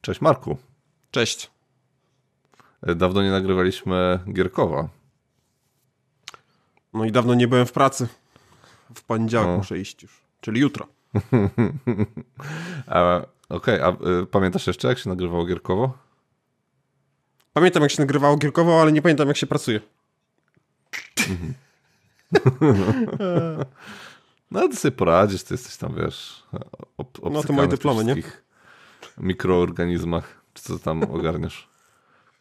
Cześć Marku. Cześć. Dawno nie nagrywaliśmy Gierkowa. No i dawno nie byłem w pracy. W poniedziałek muszę iść już, czyli jutro. Okej, okay, a y, pamiętasz jeszcze jak się nagrywało Gierkowo? Pamiętam jak się nagrywało Gierkowo, ale nie pamiętam jak się pracuje. no ty sobie poradzisz, ty jesteś tam, wiesz, ob, No to moje dyplomy, nie? Mikroorganizmach, czy co tam ogarniesz.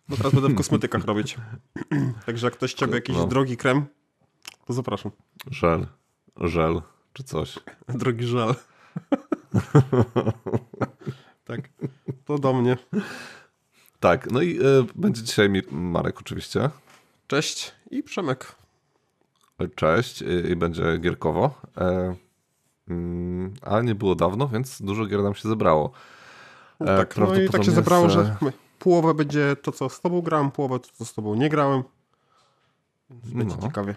No teraz będę w kosmetykach robić. Także jak ktoś chciałby jakiś no. drogi krem, to zapraszam. Żel, żel, czy coś. Drogi żel. tak, to do mnie. Tak, no i y, będzie dzisiaj Marek oczywiście. Cześć i Przemek. Cześć i będzie gierkowo. E, mm, ale nie było dawno, więc dużo gier nam się zebrało. E, tak, no i tak się zebrało, że połowę będzie to, co z tobą grałem, połowę to, co z tobą nie grałem. Będzie no. ciekawie.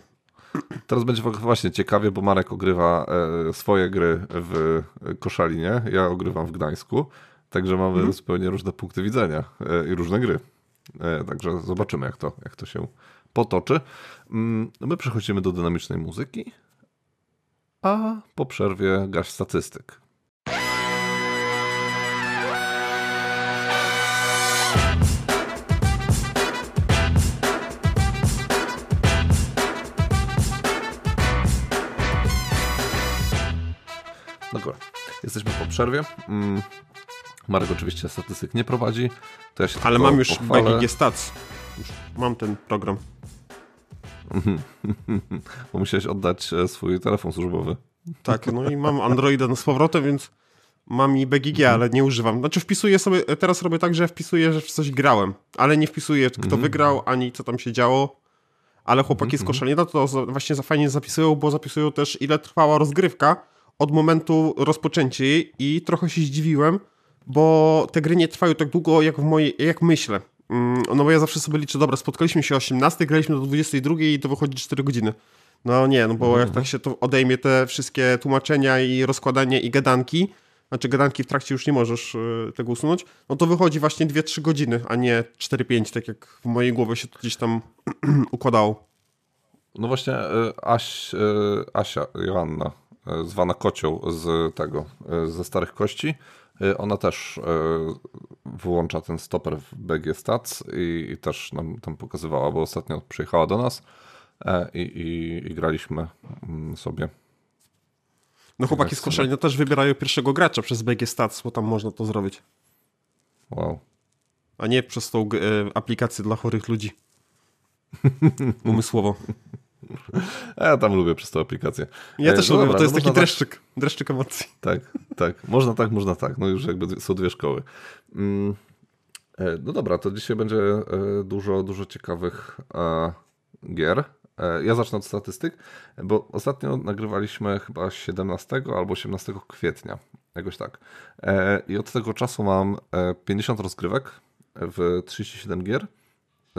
Teraz będzie właśnie ciekawie, bo Marek ogrywa e, swoje gry w Koszalinie, ja ogrywam w Gdańsku, także mamy mhm. zupełnie różne punkty widzenia i różne gry. Także zobaczymy, jak to, jak to się potoczy. Mm, my przechodzimy do dynamicznej muzyki, a po przerwie gaś statystyk. Przerwie. Mm, Marek oczywiście statystyk nie prowadzi. Ja Ale mam już BGG Stats. Już mam ten program. Bo musiałeś oddać e, swój telefon służbowy. Tak, no i mam Androida z powrotem, więc mam i BGG, mhm. ale nie używam. Znaczy wpisuję sobie, teraz robię tak, że wpisuję, że w coś grałem, ale nie wpisuję kto mhm. wygrał, ani co tam się działo. Ale chłopaki z mhm. Koszalina to właśnie za fajnie zapisują, bo zapisują też ile trwała rozgrywka od momentu rozpoczęcia i trochę się zdziwiłem, bo te gry nie trwają tak długo, jak w mojej, jak myślę. Mm, no bo ja zawsze sobie liczę, dobra, spotkaliśmy się o 18, graliśmy do 22 i to wychodzi 4 godziny. No nie, no bo mhm. jak tak się to odejmie te wszystkie tłumaczenia i rozkładanie i gadanki, znaczy gadanki w trakcie już nie możesz y, tego usunąć, no to wychodzi właśnie 2-3 godziny, a nie 4-5, tak jak w mojej głowie się to gdzieś tam układało. No właśnie y, Aś, y, Asia Joanna, zwana Kocioł z tego, ze Starych Kości, Y, ona też wyłącza ten stoper w BG Stats i, i też nam tam pokazywała, bo ostatnio przyjechała do nas e, i, i, i graliśmy mm, sobie. No chłopaki z Koszalina też wybierają pierwszego gracza przez BG Stats, bo tam można to zrobić. Wow. A nie przez tą aplikację dla chorych ludzi. Umysłowo. Ja tam lubię przez tą aplikację. Ja też no lubię, dobra, to jest no taki dreszczyk, tak... dreszczyk emocji. Tak, tak. Można tak, można tak. No już jakby są dwie szkoły. Mm. E, no dobra, to dzisiaj będzie e, dużo, dużo ciekawych e, gier. Ja zacznę od statystyk, bo ostatnio nagrywaliśmy chyba 17 albo 18 kwietnia. Jakoś tak. I od tego czasu mam 50 rozgrywek w 37 gier,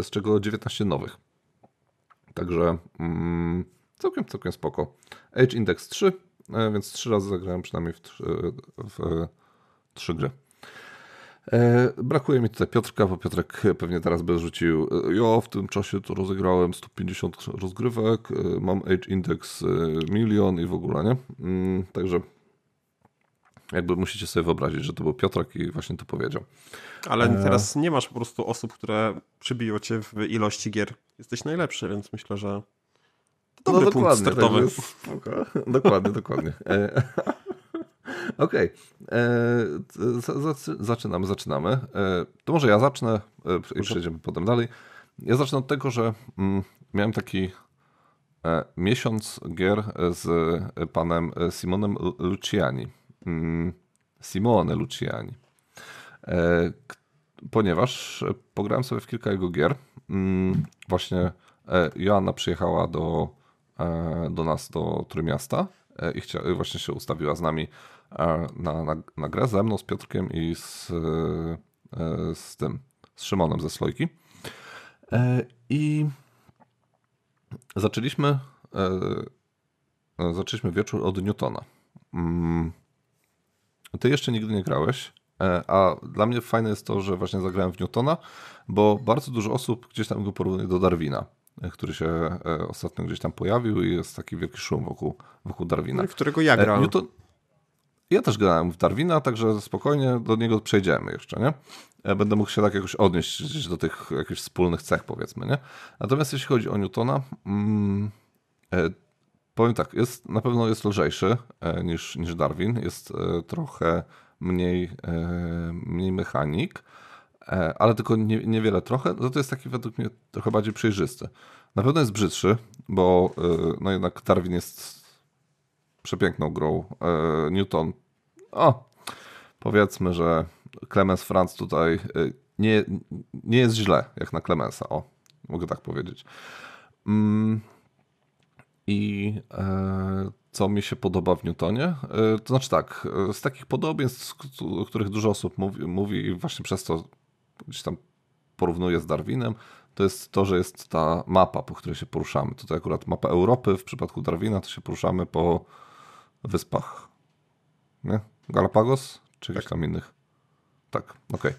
z czego 19 nowych. Także mm, całkiem, całkiem spoko. Age Index 3, e, więc 3 razy zagrałem przynajmniej w, w 3 gry. E, brakuje mi tutaj Piotrka, bo Piotrek pewnie teraz by rzucił. E, ja w tym czasie to rozegrałem 150 rozgrywek, mam Age Index milion i w ogóle, nie? Mm, także jakby musicie sobie wyobrazić, że to był Piotrek i właśnie to powiedział. Ale e... teraz nie masz po prostu osób, które przybiją cię w ilości gier. Jesteś najlepszy, więc myślę, że to dobry no, punkt startowy. Tak dokładnie, dokładnie. E... Okej. Okay. E... Zaczynamy, zaczynamy. To może ja zacznę i przejdziemy potem dalej. Ja zacznę od tego, że mm, miałem taki miesiąc gier z panem Simonem Luciani Simone Luciani. E, ponieważ pograłem sobie w kilka jego gier. Mm, właśnie e, Joanna przyjechała do, e, do nas, do Trójmiasta i właśnie się ustawiła z nami na, na, na grę ze mną, z Piotrkiem i z, z tym, z Szymonem ze Slojki. I zaczęliśmy zaczęliśmy wieczór od Newtona. Mm, ty jeszcze nigdy nie grałeś. A dla mnie fajne jest to, że właśnie zagrałem w Newtona, bo bardzo dużo osób gdzieś tam go porównuje do Darwina, który się ostatnio gdzieś tam pojawił i jest taki wielki szum wokół, wokół Darwina. No którego ja grałem. Newton... Ja też grałem w Darwina, także spokojnie do niego przejdziemy jeszcze, nie? Będę mógł się tak jakoś odnieść do tych jakichś wspólnych cech, powiedzmy, nie? Natomiast jeśli chodzi o Newtona, mm, powiem tak, jest, na pewno jest lżejszy e, niż, niż Darwin, jest e, trochę mniej, e, mniej mechanik, ale tylko nie, niewiele trochę, no to jest taki według mnie trochę bardziej przejrzysty. Na pewno jest brzydszy, bo no jednak Darwin jest przepiękną grą. Newton, o, powiedzmy, że Clemens Franz tutaj nie, nie jest źle, jak na Clemensa, o, mogę tak powiedzieć. Mm, i e, co mi się podoba w Newtonie? E, to znaczy tak, e, z takich podobieństw, o których dużo osób mówi, mówi i właśnie przez to gdzieś tam porównuje z Darwinem, to jest to, że jest ta mapa, po której się poruszamy. Tutaj akurat mapa Europy, w przypadku Darwina to się poruszamy po wyspach. Nie? Galapagos? Czy tak. tam innych? Tak, okej. Okay.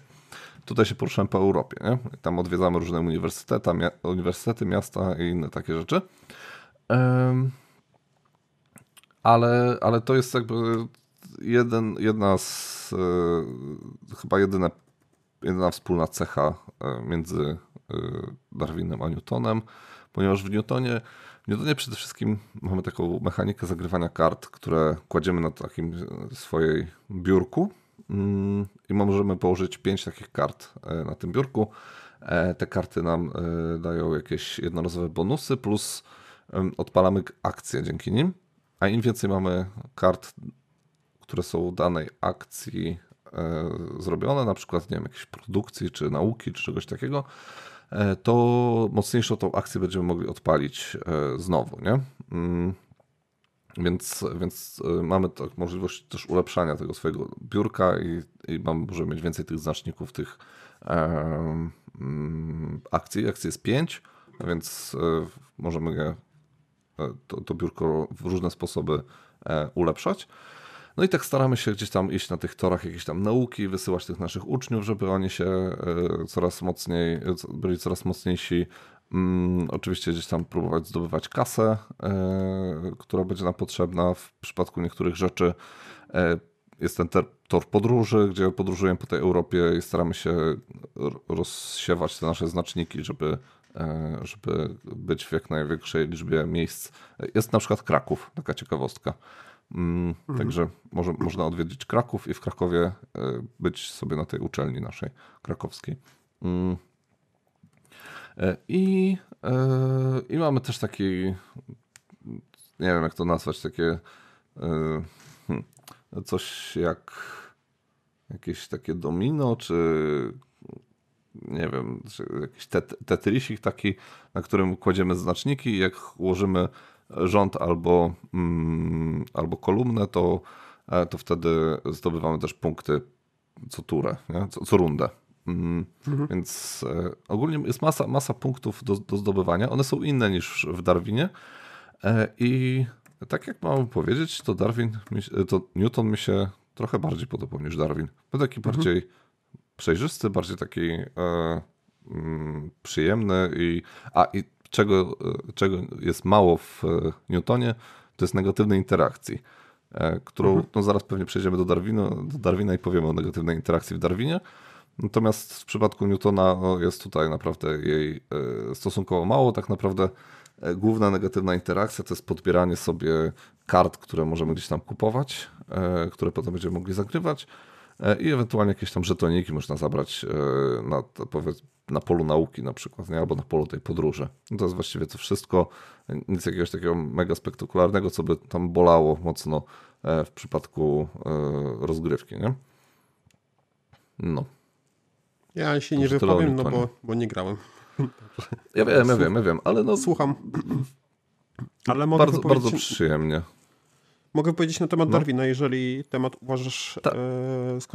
Tutaj się poruszamy po Europie, nie? Tam odwiedzamy różne uniwersytety, uniwersytety, miasta i inne takie rzeczy ale, ale to jest jakby jeden, jedna z e, chyba jedyna, jedyna wspólna cecha e, między e, Darwinem a Newtonem, ponieważ w Newtonie, w Newtonie przede wszystkim mamy taką mechanikę zagrywania kart, które kładziemy na takim swojej biurku mm, i możemy położyć pięć takich kart na tym biurku. Te karty nam dają jakieś jednorazowe bonusy plus odpalamy akcję dzięki nim, a im więcej mamy kart, które są danej akcji e, zrobione, na przykład nie wiem, jakiejś produkcji, czy nauki, czy czegoś takiego, e, to mocniejszą tą akcję będziemy mogli odpalić e, znowu, nie? Mm, więc, więc mamy tak możliwość też ulepszania tego swojego biurka i, i mam, możemy mieć więcej tych znaczników, tych e, akcji. Akcji jest 5, więc możemy je to, to biurko w różne sposoby e, ulepszać. No i tak staramy się gdzieś tam iść na tych torach jakieś tam nauki, wysyłać tych naszych uczniów, żeby oni się e, coraz mocniej, byli coraz mocniejsi. Mm, oczywiście gdzieś tam próbować zdobywać kasę, która będzie nam potrzebna. W przypadku niektórych rzeczy jest ten tor podróży, gdzie podróżujemy po tej Europie i staramy się rozsiewać te nasze znaczniki, żeby E, żeby być w jak największej liczbie miejsc. Jest na przykład Kraków, taka ciekawostka. Mm, mhm. Także może, można odwiedzić Kraków i w Krakowie e, być sobie na tej uczelni naszej krakowskiej. Mm. E, I, I mamy też taki, nie wiem jak to nazwać, takie hmm, coś jak jakieś takie domino, czy nie wiem, jakiś tet tetrisik taki, na którym kładziemy znaczniki i jak ułożymy rząd albo, mm, albo kolumnę, to, e, to wtedy zdobywamy też punkty co turę, nie? Co, co rundę. Mm, mhm. Więc e, ogólnie jest masa, masa punktów do, do zdobywania. One są inne niż w Darwinie. E, I tak jak mam powiedzieć, to Darwin, to Newton mi się trochę bardziej podobał niż Darwin. Był taki mhm. bardziej przejrzysty, bardziej taki e, mm, przyjemny i a i czego, e, czego jest mało w e, Newtonie, to jest negatywnej interakcji, e, którą mhm. no zaraz pewnie przejdziemy do Darwina, do Darwina i powiemy o negatywnej interakcji w Darwinie. Natomiast w przypadku Newtona no, jest tutaj naprawdę jej stosunkowo mało. Tak naprawdę główna negatywna interakcja to jest podbieranie sobie kart, które możemy gdzieś tam kupować, które potem będziemy mogli zagrywać i ewentualnie jakieś tam żetoniki można zabrać e, na, na polu nauki na przykład, nie? albo na polu tej podróży. No to jest właściwie to wszystko. Nic jakiegoś takiego mega spektakularnego, co by tam bolało mocno e, w przypadku rozgrywki, nie? No. Ja się nie wypowiem, no bo, bo nie grałem. Ja wiem, ja wiem, ja wiem, ale no... Słucham. Ale mogę bardzo, bardzo przyjemnie. Mogę powiedzieć na temat no. Darwina, jeżeli temat uważasz Ta.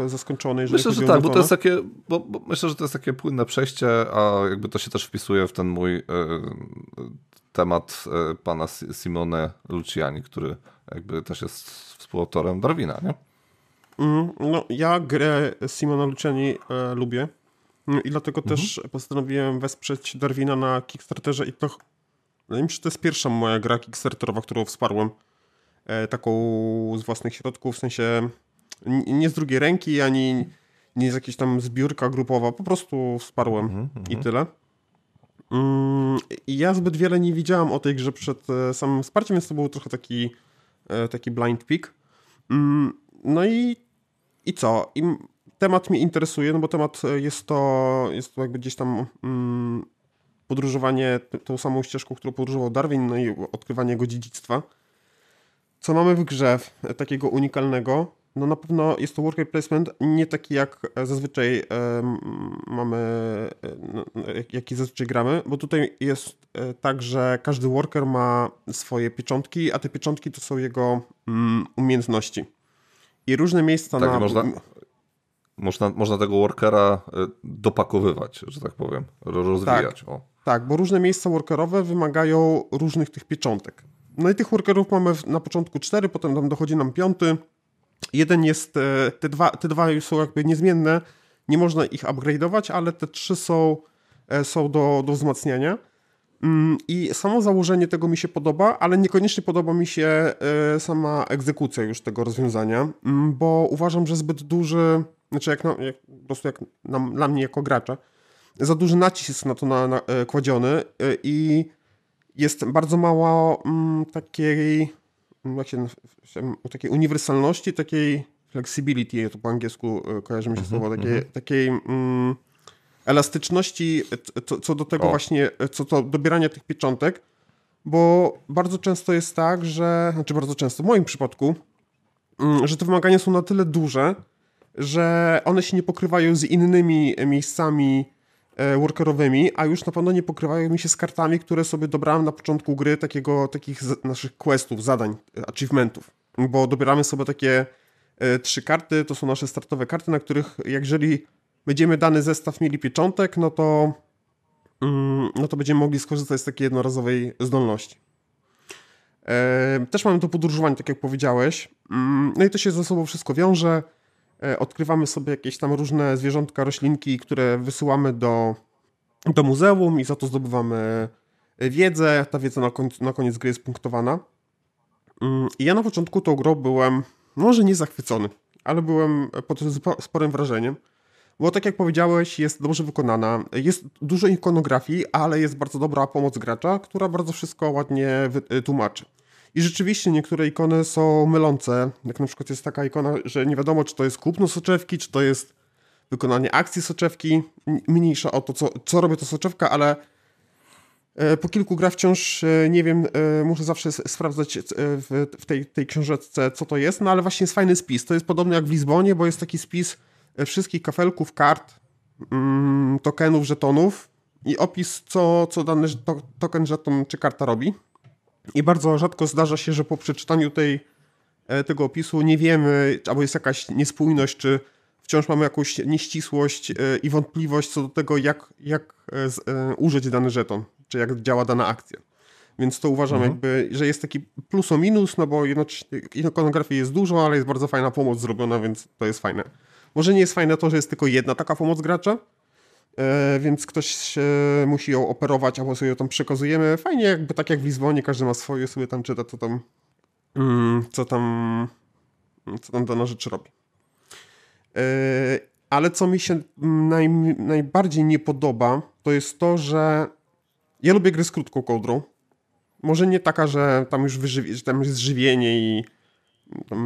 e, za skończony. Myślę, że tak, bo to jest takie, bo, bo, myślę, że to jest takie płynne przejście, a jakby to się też wpisuje w ten mój e, temat e, pana Simone Luciani, który jakby też jest współautorem Darwina, nie? Mm, no, ja grę Simona Luciani e, lubię mm, i dlatego mhm. też postanowiłem wesprzeć Darwina na Kickstarterze i to mi się, że to jest pierwsza moja gra Kickstarterowa, którą wsparłem taką z własnych środków, w sensie nie z drugiej ręki, ani nie jest jakaś tam zbiórka grupowa, po prostu wsparłem mhm, i mhm. tyle. Mm, ja zbyt wiele nie widziałam o tej grze przed e, samym wsparciem, więc to był trochę taki, e, taki blind pick. Mm, no i, i co? I temat mnie interesuje, no bo temat e, jest to, jest to jakby gdzieś tam mm, podróżowanie tą samą ścieżką, którą podróżował Darwin, no i odkrywanie jego dziedzictwa. Co mamy w grze takiego unikalnego? No na pewno jest to worker placement nie taki jak zazwyczaj mamy, e, jaki zazwyczaj gramy, bo tutaj jest e, tak, że każdy worker ma swoje pieczątki, a te pieczątki to są jego mm, umiejętności. I różne miejsca tak, na... Można, można, można tego workera e, dopakowywać, że tak powiem, rozwijać. Tak, tak, bo różne miejsca workerowe wymagają różnych tych pieczątek. No i tych workerów mamy na początku cztery, potem tam dochodzi nam piąty, Jeden jest, e, te dwa, te dwa już są jakby niezmienne, nie można ich upgrade'ować, ale te trzy są, e, są do, do wzmacniania. Mm, I samo założenie tego mi się podoba, ale niekoniecznie podoba mi się e, sama egzekucja już tego rozwiązania, mm, bo uważam, że zbyt duży, znaczy jak, na, jak po prostu jak na, dla mnie jako gracza, za duży nacisk na to na, na, kładziony i jest bardzo mało mm, takiej jak się, takiej uniwersalności, takiej flexibility, to po angielsku e, kojarzy mi się słowo, mhm, takiej, mhm. takiej mm, elastyczności co, co do tego o. właśnie, co do dobierania tych pieczątek, bo bardzo często jest tak, że, znaczy bardzo często, w moim przypadku, mm, że te wymagania są na tyle duże, że one się nie pokrywają z innymi miejscami E, workerowymi, a już na pewno nie pokrywają mi się z kartami, które sobie dobrałem na początku gry, takiego, takich naszych questów, zadań, achievementów. Bo dobieramy sobie takie e, trzy karty, to są nasze startowe karty, na których jeżeli będziemy dany zestaw mieli pieczątek, no to, mm, no to będziemy mogli skorzystać z takiej jednorazowej zdolności. E, też mamy to podróżowanie, tak jak powiedziałeś. Mm, no i to się ze sobą wszystko wiąże. E, odkrywamy sobie jakieś tam różne zwierzątka, roślinki, które wysyłamy do, do muzeum i za to zdobywamy wiedzę. Ta wiedza na, końcu, na koniec gry jest punktowana. Mm, I ja na początku tą grą byłem, może nie zachwycony, ale byłem pod sporym wrażeniem. Bo tak jak powiedziałeś, jest dobrze wykonana. Jest dużo ikonografii, ale jest bardzo dobra pomoc gracza, która bardzo wszystko ładnie tłumaczy. I rzeczywiście niektóre ikony są mylące. Jak na przykład jest taka ikona, że nie wiadomo, czy to jest kupno soczewki, czy to jest wykonanie akcji soczewki. Mniejsza o to, co, co robi to soczewka, ale e, po kilku grach wciąż e, nie wiem, e, muszę zawsze sprawdzać w, tej, tej książeczce, co to jest, no ale właśnie jest fajny spis. To jest podobnie jak w Lizbonie, bo jest taki spis wszystkich kafelków, kart, mm, tokenów, żetonów i opis, co, co dany token, żeton czy karta robi. I bardzo rzadko zdarza się, że po przeczytaniu tej, e, tego opisu nie wiemy, albo jest jakaś niespójność, czy wciąż mamy jakąś nieścisłość e, i wątpliwość co do tego, jak, jak e, użyć dany żeton, czy jak działa dana akcja. Więc to uważam mhm. jakby, że jest taki plus o minus, no bo ikonografii jest dużo, ale jest bardzo fajna pomoc zrobiona, więc to jest fajne. Może nie jest fajne to, że jest tylko jedna taka pomoc gracza, więc ktoś musi ją operować, albo sobie ją tam przekazujemy. Fajnie, jakby tak jak w Lizbonie, każdy ma swoje, sobie tam czyta, co tam, mm, co tam, co tam dana rzecz robi. E, ale co mi się naj, najbardziej nie podoba, to jest to, że ja lubię gry z krótką kołdrą. Może nie taka, że tam już wyżywi, że tam jest żywienie i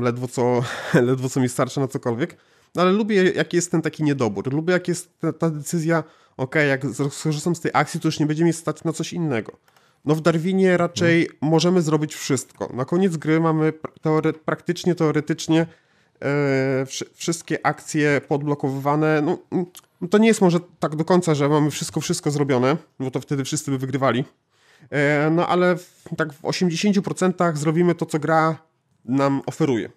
ledwo co, ledwo co mi starczy na cokolwiek, no ale lubię, jak jest ten taki niedobór. Lubię, jak jest ta, ta decyzja, ok, jak skorzystam z tej akcji, to już nie będzie mi stać na coś innego. No w Darwinie raczej hmm. możemy zrobić wszystko. Na koniec gry mamy teore praktycznie, teoretycznie e, wszystkie akcje podblokowywane. No, no, to nie jest może tak do końca, że mamy wszystko, wszystko zrobione, bo to wtedy wszyscy by wygrywali. E, no ale w, tak w 80% zrobimy to, co gra nam oferuje.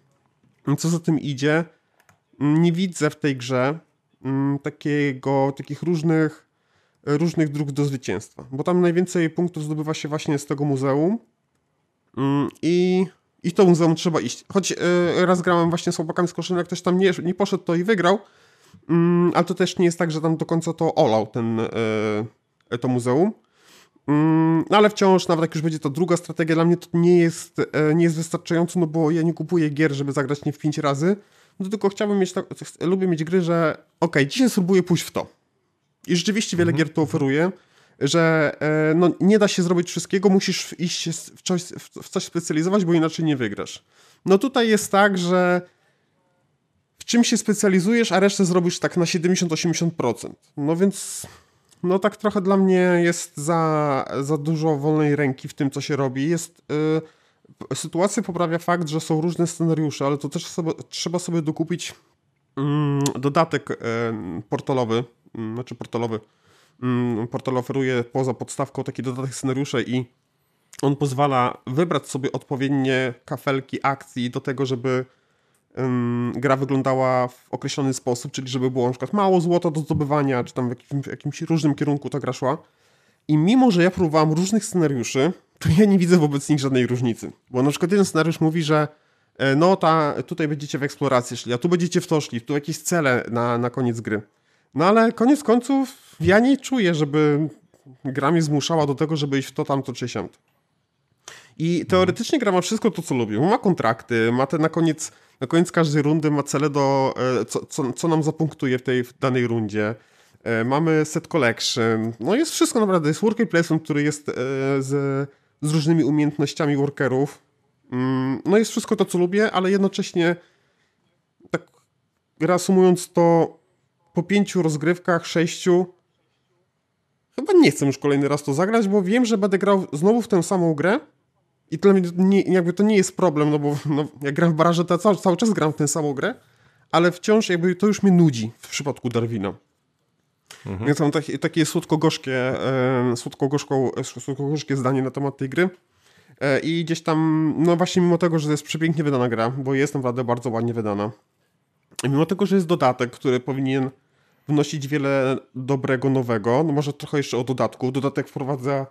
Co za tym idzie? Nie widzę w tej grze mm, takiego, takich różnych, różnych dróg do zwycięstwa, bo tam najwięcej punktów zdobywa się właśnie z tego muzeum mm, i, I to muzeum trzeba iść. Choć yy, raz grałem właśnie z chłopakami z Koszyna, jak ktoś tam nie, nie poszedł, to i wygrał. Mm, ale to też nie jest tak, że tam do końca to olał ten, yy, to muzeum. Mm, ale wciąż, nawet jak już będzie to druga strategia, dla mnie to nie jest, nie jest wystarczająco, no bo ja nie kupuję gier, żeby zagrać nie w pięć razy. No tylko chciałbym mieć, tak, lubię mieć gry, że ok, dzisiaj spróbuję pójść w to. I rzeczywiście wiele mhm. gier to oferuje że e, no, nie da się zrobić wszystkiego, musisz iść w coś, w coś specjalizować, bo inaczej nie wygrasz. No tutaj jest tak, że w czym się specjalizujesz, a resztę zrobisz tak na 70-80%. No więc no tak trochę dla mnie jest za, za dużo wolnej ręki w tym, co się robi. Jest... Y, sytuację poprawia fakt, że są różne scenariusze, ale to też sobie, trzeba sobie dokupić mm, dodatek y, portalowy, y, znaczy portalowy, Mm, portal oferuje poza podstawką taki dodatek scenariusze i on pozwala wybrać sobie odpowiednie kafelki akcji do tego, żeby gra wyglądała w określony sposób, czyli żeby było na przykład mało złota do zdobywania, czy tam w jakimś, w jakimś różnym kierunku ta gra szła. I mimo, że ja próbowałem różnych scenariuszy, to ja nie widzę wobec nich żadnej różnicy. Bo na przykład jeden scenariusz mówi, że e, no ta, tutaj będziecie w eksploracji szli, a tu będziecie w to szli, tu jakieś cele na, na koniec gry. No ale koniec końców ja nie czuję, żeby gra mnie zmuszała do tego, żeby iść w to, tamto czy siamto. I teoretycznie gra ma wszystko to, co lubię. Ma kontrakty, ma te na koniec, na koniec każdej rundy ma cele do, e, co, co, co nam zapunktuje w tej w danej rundzie. E, mamy set collection. No jest wszystko naprawdę. Jest worker placement, który jest z, z różnymi umiejętnościami workerów. Mm, no jest wszystko to, co lubię, ale jednocześnie tak reasumując to po pięciu rozgrywkach, sześciu chyba nie chcę już kolejny raz to zagrać, bo wiem, że będę grał znowu w tę samą grę i mnie nie, jakby to nie jest problem, no bo no, jak gram w baraże, to cały, cały czas gram w tę samą grę, ale wciąż jakby to już mnie nudzi w przypadku Darwina. Mhm. Więc mam takie, takie słodko-gorzkie, e, słodko-gorzkie zdanie na temat tej gry. E, I gdzieś tam, no właśnie mimo tego, że jest przepięknie wydana gra, bo jest naprawdę bardzo ładnie wydana. Mimo tego, że jest dodatek, który powinien wnosić wiele dobrego nowego. No może trochę jeszcze o dodatku. Dodatek wprowadza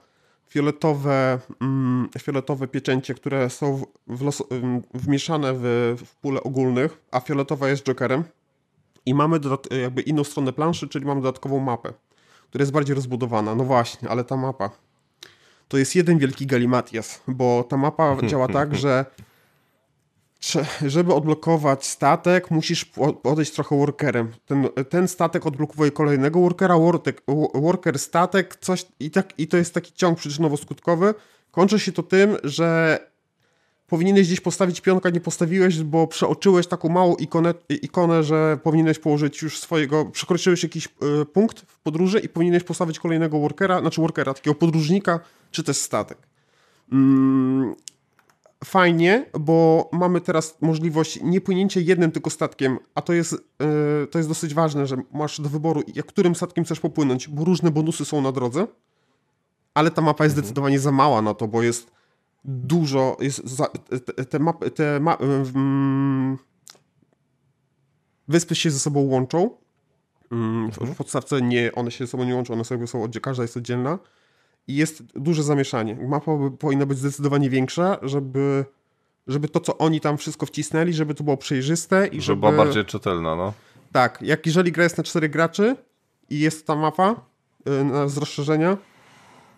fioletowe, mm, fioletowe pieczęcie, które są w, w wmieszane w, w pule ogólnych, a fioletowa jest jokerem. I mamy jakby inną stronę planszy, czyli mamy dodatkową mapę, która jest bardziej rozbudowana. No właśnie, ale ta mapa to jest jeden wielki galimatias, bo ta mapa działa tak, że żeby odblokować statek, musisz podejść trochę workerem. Ten, ten statek odblokowuje kolejnego workera, worker, worker statek, coś i, tak, i to jest taki ciąg przyczynowo-skutkowy. Kończy się to tym, że powinieneś gdzieś postawić pionka, nie postawiłeś, bo przeoczyłeś taką małą ikonę, ikonę że powinieneś położyć już swojego, przekroczyłeś jakiś y, punkt w podróży i powinieneś postawić kolejnego workera, znaczy workera, takiego podróżnika, czy też statek. Mm, fajnie, bo mamy teraz możliwość nie płynięcia jednym tylko statkiem, a to jest, yy, to jest dosyć ważne, że masz do wyboru, jak którym statkiem chcesz popłynąć, bo różne bonusy są na drodze, ale ta mapa jest mhm. zdecydowanie za mała na to, bo jest dużo, jest za, te, te, mapy, te ma, mm, wyspy się ze sobą łączą. Mm, w, w podstawce nie, one się ze sobą nie łączą, one sobie są, każda jest oddzielna i jest duże zamieszanie. Mapa powinna być zdecydowanie większa, żeby, żeby to, co oni tam wszystko wcisnęli, żeby to było przejrzyste i żeby... żeby była bardziej czytelna, no. Tak, jak jeżeli gra jest na cztery graczy i jest ta mapa yy, z rozszerzenia,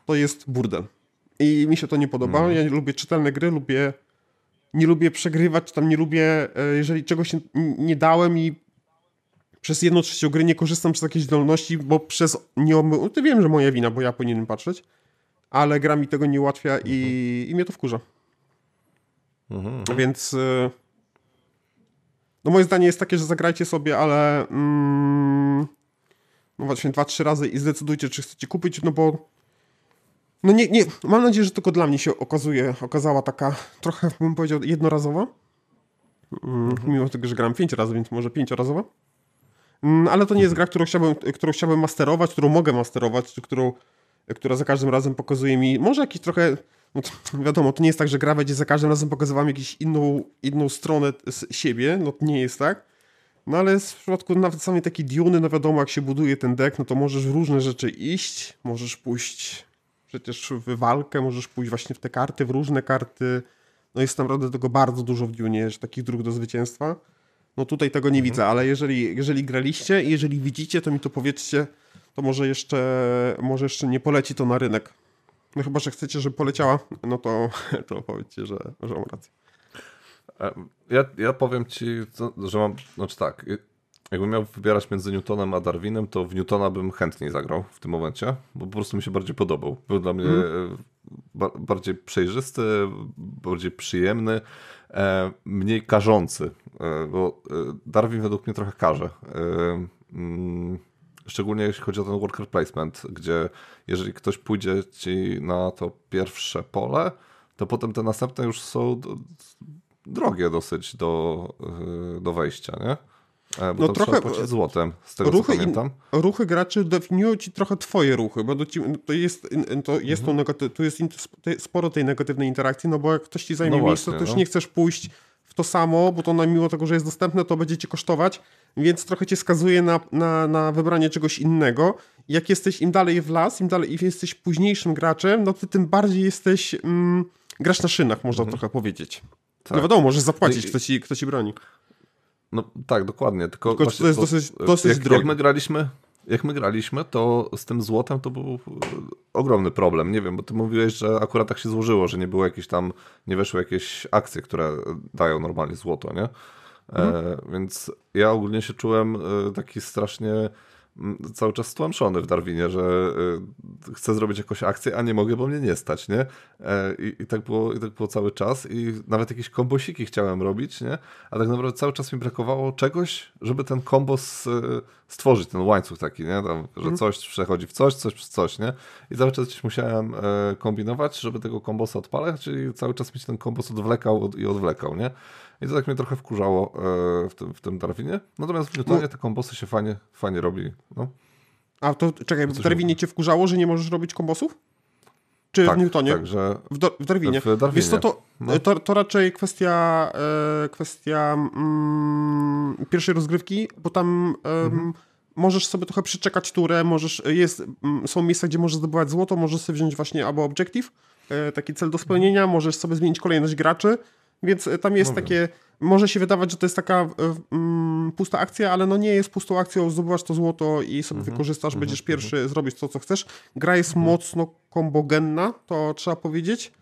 to jest burdel. I mi się to nie podoba. Mm. Ja nie lubię czytelne gry, lubię nie lubię przegrywać, tam nie lubię, yy, jeżeli czegoś nie dałem i przez jedną trzecią gry nie korzystam przez jakieś zdolności, bo przez nieomył... Ty wiem, że moja wina, bo ja powinienem patrzeć, ale gra mi tego nie ułatwia i, mhm. i mnie to wkurza. Mhm. Więc y, no moje zdanie jest takie, że zagrajcie sobie, ale mm, no właśnie dwa, trzy razy i zdecydujcie, czy chcecie kupić, no bo no nie, nie, mam nadzieję, że tylko dla mnie się okazuje, okazała taka trochę, bym powiedział, jednorazowa. Mm, mhm. Mimo tego, że gram pięć razy, więc może pięciorazowa. Mm, ale to nie jest gra, którą chciałbym, którą chciałbym masterować, którą mogę masterować, którą, która za każdym razem pokazuje mi, może jakiś trochę, no to, wiadomo, to nie jest tak, że gra będzie za każdym razem pokazywała mi jakąś inną, inną stronę z siebie, no to nie jest tak. No ale w przypadku nawet samej takiej Diony, no wiadomo, jak się buduje ten deck, no to możesz w różne rzeczy iść, możesz pójść przecież w walkę, możesz pójść właśnie w te karty, w różne karty, no jest naprawdę tego bardzo dużo w Dune, takich dróg do zwycięstwa. No tutaj tego nie mhm. widzę, ale jeżeli, jeżeli graliście i jeżeli widzicie, to mi to powiedzcie, to może jeszcze, może jeszcze nie poleci to na rynek. No chyba, że chcecie, żeby poleciała, no to, to powiedzcie, że, że mam rację. Ja, ja powiem ci, że mam, znaczy tak, jakbym miał wybierać między Newtonem a Darwinem, to w Newtona bym chętniej zagrał w tym momencie, bo po prostu mi się bardziej podobał. Był dla mnie mm. bardziej przejrzysty, bardziej przyjemny, e, mniej karzący, bo Darwin według mnie trochę karze. Mm, szczególnie jeśli chodzi o ten worker placement, gdzie jeżeli ktoś pójdzie ci na to pierwsze pole, to potem te następne już są drogie dosyć do, do wejścia, nie? E, bo no trochę złotem, z tego ruchy, co pamiętam. In, ruchy graczy definiują ci trochę twoje ruchy, bo ci, to jest, to jest, mhm. negaty, tu jest sporo tej negatywnej interakcji, no bo jak ktoś ci zajmie no miejsce, to też no. nie chcesz pójść w to samo, bo to mimo tego, że jest dostępne, to będzie ci kosztować, więc trochę cię skazuje na, na, na wybranie czegoś innego. Jak jesteś im dalej w las, im dalej im jesteś późniejszym graczem, no ty tym bardziej jesteś, mm, grasz na szynach, można mhm. trochę powiedzieć. Tak. No wiadomo, możesz zapłacić, kto, ci, kto ci broni. No tak, dokładnie. Tylko, Tylko to jest dosyć, dosyć jak, drogie. Jak my graliśmy, jak my graliśmy, to z tym złotem to był ogromny problem. Nie wiem, bo ty mówiłeś, że akurat tak się złożyło, że nie było jakieś tam, nie weszły jakieś akcje, które dają normalnie złoto, nie? Mhm. E, więc ja ogólnie się czułem e, taki strasznie cały czas stłamszony w Darwinie, że y, chcę zrobić jakąś akcję, a nie mogę, bo mnie nie stać, nie? E, I, i, tak, było, I tak było cały czas i nawet jakieś kombosiki chciałem robić, nie? A tak naprawdę cały czas mi brakowało czegoś, żeby ten kombos y, stworzyć, ten łańcuch taki, nie? Tam, że mhm. coś przechodzi w coś, coś w coś, nie? I cały czas musiałem e, kombinować, żeby tego kombosa odpalać, czyli cały czas mieć ten kombos odwlekał i odwlekał, nie? I to tak mnie trochę wkurzało e, w tym, w tym Darwinie. Natomiast w Newtonie no. te kombosy się fajnie, fajnie robi. No. A to czekaj, w Darwinie cię wkurzało, że nie możesz robić kombosów? Czy tak, w Newtonie? Tak, że w, do, w Darwinie. W Darwinie. Wiesz co, to, no. to, to, raczej kwestia, e, kwestia mm, pierwszej rozgrywki, bo tam mhm. możesz sobie trochę przeczekać turę, możesz, jest, są miejsca, gdzie możesz zdobywać złoto, możesz sobie wziąć właśnie albo objective, e, taki cel do spełnienia, możesz sobie zmienić kolejność graczy, więc e, tam jest no takie, może się wydawać, że to jest taka um, pusta akcja, ale no nie jest pustą akcją, zdobywasz to złoto i sobie mhm, wykorzystasz, mhm, będziesz pierwszy, mhm. zrobić to, co chcesz. Gra jest mocno kombogenna, to trzeba powiedzieć.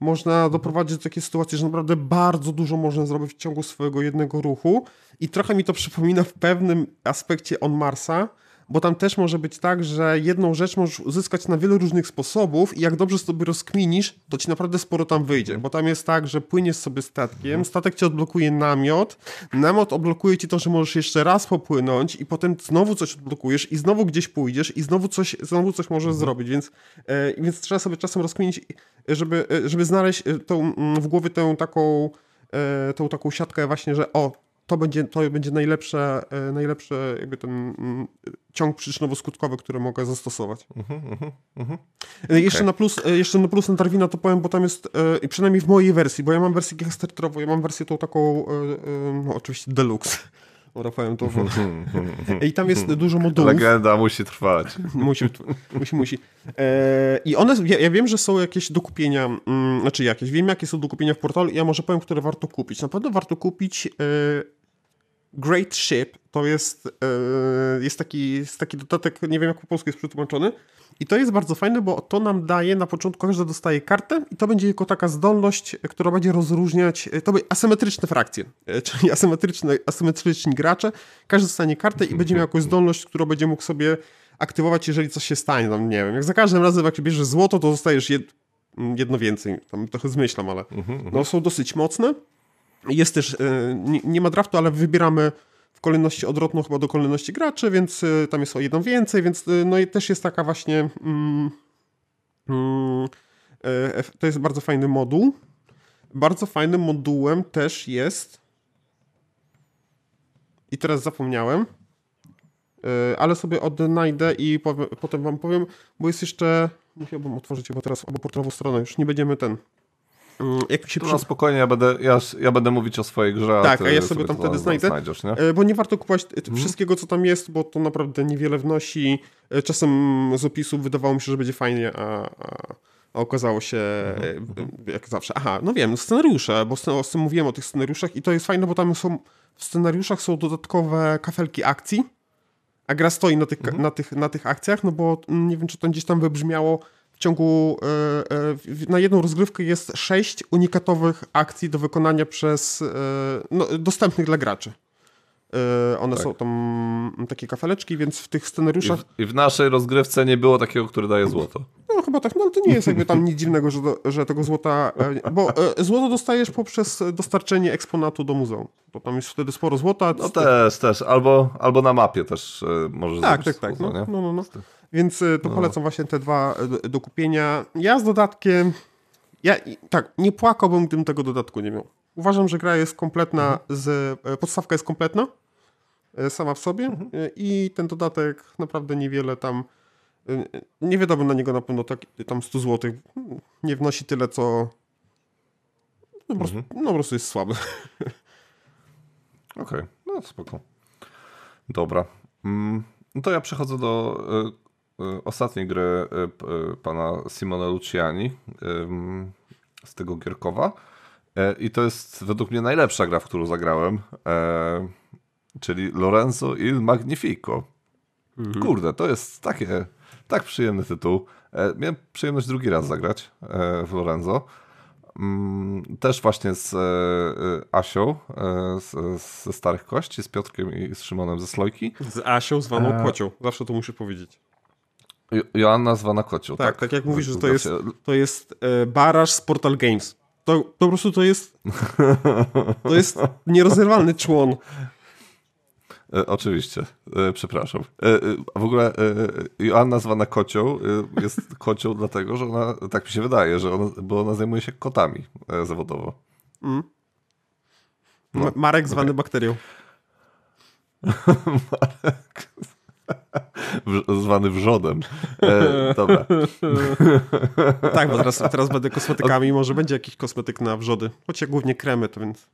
Można doprowadzić do takiej sytuacji, że naprawdę bardzo dużo można zrobić w ciągu swojego jednego ruchu. I trochę mi to przypomina w pewnym aspekcie On Marsa, bo tam też może być tak, że jedną rzecz możesz uzyskać na wiele różnych sposobów i jak dobrze sobie rozkminisz, to ci naprawdę sporo tam wyjdzie, bo tam jest tak, że płyniesz sobie statkiem, statek ci odblokuje namiot, namiot odblokuje ci to, że możesz jeszcze raz popłynąć i potem znowu coś odblokujesz i znowu gdzieś pójdziesz i znowu coś, znowu coś możesz mhm. zrobić, więc, e, więc trzeba sobie czasem rozkminić, żeby, e, żeby znaleźć e, tą, mm, w głowie tę taką, e, tą taką siatkę właśnie, że o, to będzie, to będzie najlepsze, e, najlepsze jakby ten mm, ciąg przyczynowo-skutkowy, który mogę zastosować. Uh -huh, uh -huh. Jeszcze, okay. na plus, e, jeszcze na plus na Darwina to powiem, bo tam jest, e, przynajmniej w mojej wersji, bo ja mam wersję Kickstarterową, ja mam wersję tą taką, no oczywiście deluxe. Powiem to. I tam jest dużo modułów. Legenda musi trwać. musi, musi, musi. I one, ja, ja, wiem, że są jakieś do kupienia, mm, znaczy jakieś, wiem jakie są do kupienia w portalu i ja może powiem, które warto kupić. Na pewno warto kupić Great Ship to jest, e, jest, taki, jest taki dodatek, nie wiem jak po polsku jest przetłumaczony. I to jest bardzo fajne, bo to nam daje na początku, każdy dostaje kartę i to będzie jako taka zdolność, która będzie rozróżniać, e, to będzie asymetryczne frakcje, e, czyli asymetryczne, asymetryczni gracze. Każdy dostanie kartę i będzie miał jakąś zdolność, którą będzie mógł sobie aktywować, jeżeli coś się stanie. Tam, nie wiem, jak za każdym razem, jak bierzesz złoto, to dostajesz jed, jedno więcej. Tam trochę zmyślam, ale mhm, mhm. no, są dosyć mocne. Jest też, e, nie, ma draftu, ale wybieramy w kolejności odwrotną chyba do kolejności graczy, więc e, tam jest o jedną więcej, więc e, no i też jest taka właśnie mm, mm, to jest bardzo fajny moduł. Bardzo fajnym modułem też jest i teraz zapomniałem, ale sobie odnajdę i powiem, potem wam powiem, bo jest jeszcze musiałbym otworzyć chyba teraz albo portalową stronę, już nie będziemy ten Mm, jak się przy... spokojnie, ja będę, ja, ja będę mówić o swojej grze. Tak, a, a ja sobie tam wtedy znajdę. Nie? E, bo nie warto kupować hmm. wszystkiego, co tam jest, bo to naprawdę niewiele wnosi. E, czasem z opisu wydawało mi się, że będzie fajnie, a, a, A okazało się, mhm. jak zawsze, aha, no wiem, scenariusze, bo mówiłem o tych scenariuszach i to jest fajne, bo tam są, w scenariuszach są dodatkowe kafelki akcji, a gra stoi na tych, mhm. na tych, na tych akcjach, no bo mm, nie wiem, czy to gdzieś tam wybrzmiało, ciągu, e, e, na jedną rozgrywkę jest sześć unikatowych akcji do wykonania przez, e, no, dostępnych dla graczy. One tak. są tam takie kafeleczki, więc w tych scenariuszach... I w, I w, naszej rozgrywce nie było takiego, który daje złoto. No chyba tak, no ale to nie jest jakby tam nic dziwnego, że, do, że tego złota... Bo złoto dostajesz poprzez dostarczenie eksponatu do muzeum. Bo tam jest wtedy sporo złota. No też, też. Albo, albo na mapie też możesz Tak, tak, tak. No, no, no, no. Więc to no. polecam właśnie te dwa do kupienia. Ja z dodatkiem... Ja tak, nie płakałbym, gdybym tego dodatku nie miał. Uważam, że gra jest kompletna, mhm. z, podstawka jest kompletna E, sama w sobie mhm. E, i ten dodatek naprawdę niewiele tam e, nie wydałbym na niego na pewno tak, tam 100 zł. Nie wnosi tyle, co no po, prostu, mhm. no, po prostu jest słaby. Okej, okay. no spoko. Dobra. Mm, no to ja przechodzę do y, y, ostatniej gry y, pana Simone Luciani z tego Gierkowa. I to jest według mnie najlepsza gra, w którą zagrałem czyli Lorenzo il Magnifico. Mhm. Kurde, to jest takie, tak przyjemny tytuł. E, miałem przyjemność drugi raz zagrać e, w Lorenzo. Mm, też właśnie z e, Asią ze Starych Kości, z Piotrkiem i z Szymonem ze Slojki. Z Asią zwaną e... Kocią, zawsze to muszę powiedzieć. Joanna zwana Kocią, tak? Tak, tak jak mówisz, że to jest, to jest baraż z Portal Games. To, to po prostu to jest to jest nierozerwalny człon oczywiście, e, przepraszam. E, w ogóle Joanna zwana kocią jest kocią dlatego, że ona, tak mi się wydaje, że ona, bo ona zajmuje się kotami zawodowo. Mm. No, Marek zwany okay. bakterią. Marek zwany wrzodem. E, dobra. tak, bo teraz, teraz będę kosmetykami, może będzie jakiś kosmetyk na wrzody. Choć ja głównie kremy, to więc...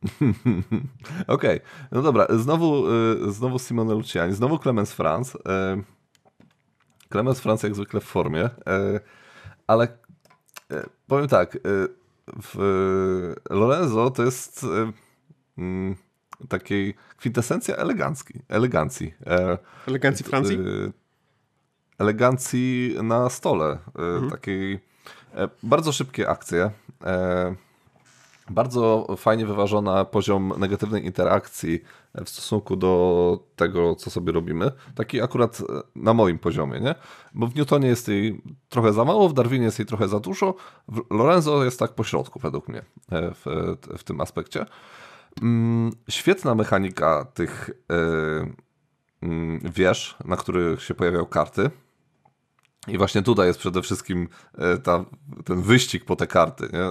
Okej, okay. no dobra, znowu, y, znowu Simone Luciani, znowu Clemens Franz. Y, Clemens Franz jak zwykle w formie, y, ale powiem tak, w Lorenzo to jest mm, takiej kwintesencja elegancki, elegancji. Elegancji Francji? Elegancji na stole, mhm. takiej bardzo szybkie akcje bardzo fajnie wyważona poziom negatywnej interakcji w stosunku do tego, co sobie robimy. Taki akurat na moim poziomie, nie? Bo w Newtonie jest jej trochę za mało, w Darwinie jest jej trochę za dużo, w Lorenzo jest tak po środku według mnie e, w, w tym aspekcie. Mm, świetna mechanika tych e, mm, wież, na których się pojawiają karty. I właśnie tutaj jest przede wszystkim e, ta, ten wyścig po te karty, nie?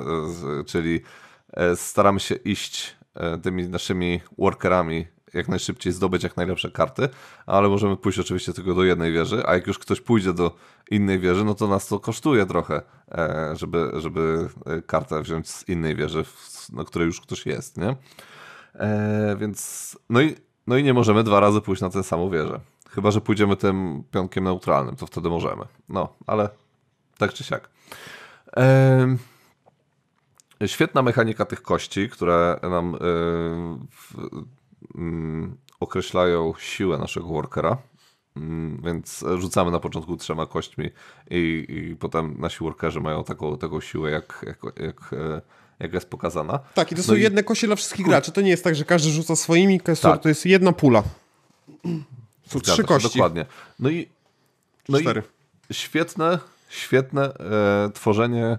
czyli E, staramy się iść e, tymi naszymi workerami jak najszybciej zdobyć jak najlepsze karty, ale możemy pójść oczywiście tylko do jednej wieży, a jak już ktoś pójdzie do innej wieży, no to nas to kosztuje trochę, e, żeby, żeby kartę wziąć z innej wieży, na której już ktoś jest, nie? Więc no i, no i nie możemy dwa razy pójść na tę samą wieżę. Chyba, że pójdziemy tym pionkiem neutralnym, to wtedy możemy. No, ale tak czy siak. Eee, Świetna mechanika tych kości, które nam yy, yy, określają siłę naszego workera. Yy, więc rzucamy na początku trzema kośćmi i, i potem nasi workerzy mają taką, taką siłę, jak, jak, jak, e, jak jest pokazana. Tak, i to są no jedne kości dla wszystkich graczy. To nie jest tak, że każdy rzuca swoimi, tak. to jest jedna pula. Są trzy kości. Dokładnie. No i, no Cztery. i świetne, świetne e, tworzenie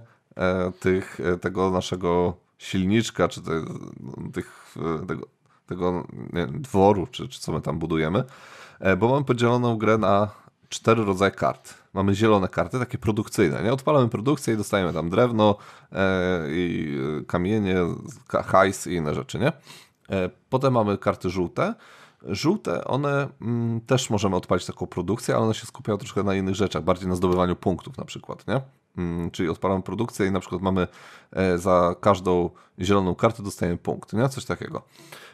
tych, e, tego naszego silniczka, czy te, tych, e, tego, tego nie, dworu, czy, czy co my tam budujemy, bo mamy podzieloną grę na cztery rodzaje kart. Mamy zielone karty, takie produkcyjne. Nie? Odpalamy produkcję i dostajemy tam drewno, e, i kamienie, hajs i inne rzeczy. Nie? E, potem mamy karty żółte. Żółte, one mm, też możemy odpalić taką produkcję, ale one się skupiają troszkę na innych rzeczach, bardziej na zdobywaniu punktów na przykład. Nie? Mm, czyli odpalamy produkcję i na przykład mamy e, za każdą zieloną kartę dostajemy punkt, nie? Coś takiego.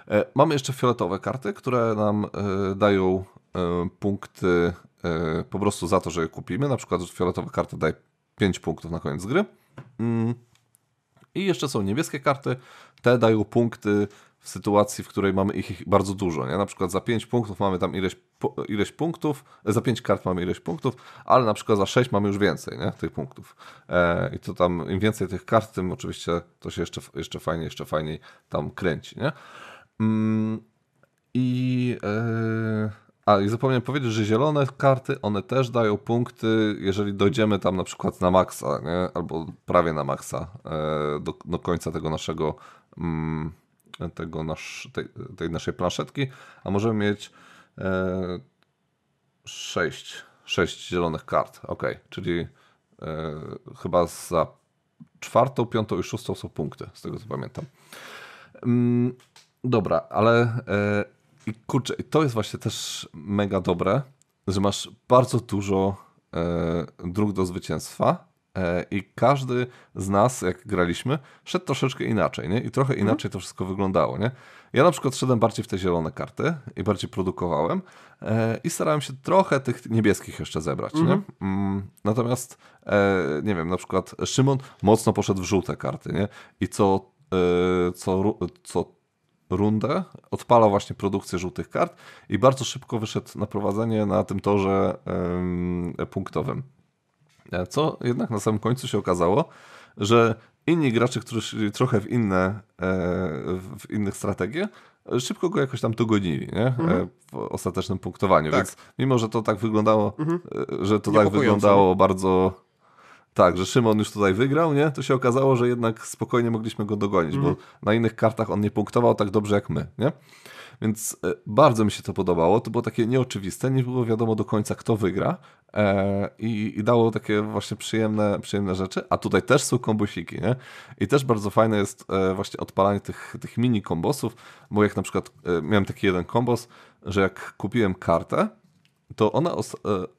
E, mamy jeszcze fioletowe karty, które nam e, dają punkty po prostu za to, że je kupimy. Na przykład fioletowa karta daje 5 punktów na koniec gry. Mm. I jeszcze są niebieskie karty. Te dają punkty w sytuacji, w której mamy ich bardzo dużo. Nie? Na przykład za 5 punktów mamy tam ileś, ileś punktów, za 5 kart mamy ileś punktów, ale na przykład za 6 mamy już więcej nie? tych punktów. E, I to tam im więcej tych kart, tym oczywiście to się jeszcze, jeszcze fajniej, jeszcze fajniej tam kręci. Nie? Mm, I. E, a i zapomniałem powiedzieć, że zielone karty, one też dają punkty, jeżeli dojdziemy tam na przykład na maksa, nie? albo prawie na maksa, e, do, do końca tego naszego, mm, tego nasz, tej, tej, naszej planszetki, a możemy mieć e, 6, 6 zielonych kart, ok, czyli e, chyba za czwartą, piątą i szóstą są punkty, z tego co pamiętam. Mm, dobra, ale e, i kurczę, to jest właśnie też mega dobre, że masz bardzo dużo e, dróg do zwycięstwa i każdy z nas, jak graliśmy, szedł troszeczkę inaczej, nie? I trochę mhm. inaczej to wszystko wyglądało, nie? Ja na przykład szedłem bardziej w te zielone karty i bardziej produkowałem e, i starałem się trochę tych niebieskich jeszcze zebrać, nie? Mhm. Mm, natomiast, e, nie wiem, na przykład Szymon mocno poszedł w żółte karty, nie? I co, e, co, co rundę, odpalał właśnie produkcję żółtych kart i bardzo szybko wyszedł na prowadzenie na tym torze punktowym. E, co jednak na samym końcu się okazało, że inni gracze, którzy szli trochę w inne, e, w innych strategie, szybko go jakoś tam dogonili nie? E, mhm. w ostatecznym punktowaniu. Tak. Więc mimo, że to tak wyglądało, mhm. że to tak wyglądało bardzo tak, że Szymon już tutaj wygrał, nie? To się okazało, że jednak spokojnie mogliśmy go dogonić, mm. bo mhm. na innych kartach on nie punktował tak dobrze jak my, nie? Więc e, bardzo mi się to podobało. To było takie nieoczywiste, nie było wiadomo do końca, kto wygra. E, i, i, dało takie właśnie przyjemne, przyjemne rzeczy. A tutaj też są kombosiki, nie? I też bardzo fajne jest e, właśnie odpalanie tych, tych mini kombosów, bo jak na przykład e, miałem taki jeden kombos, że jak kupiłem kartę, to ona e,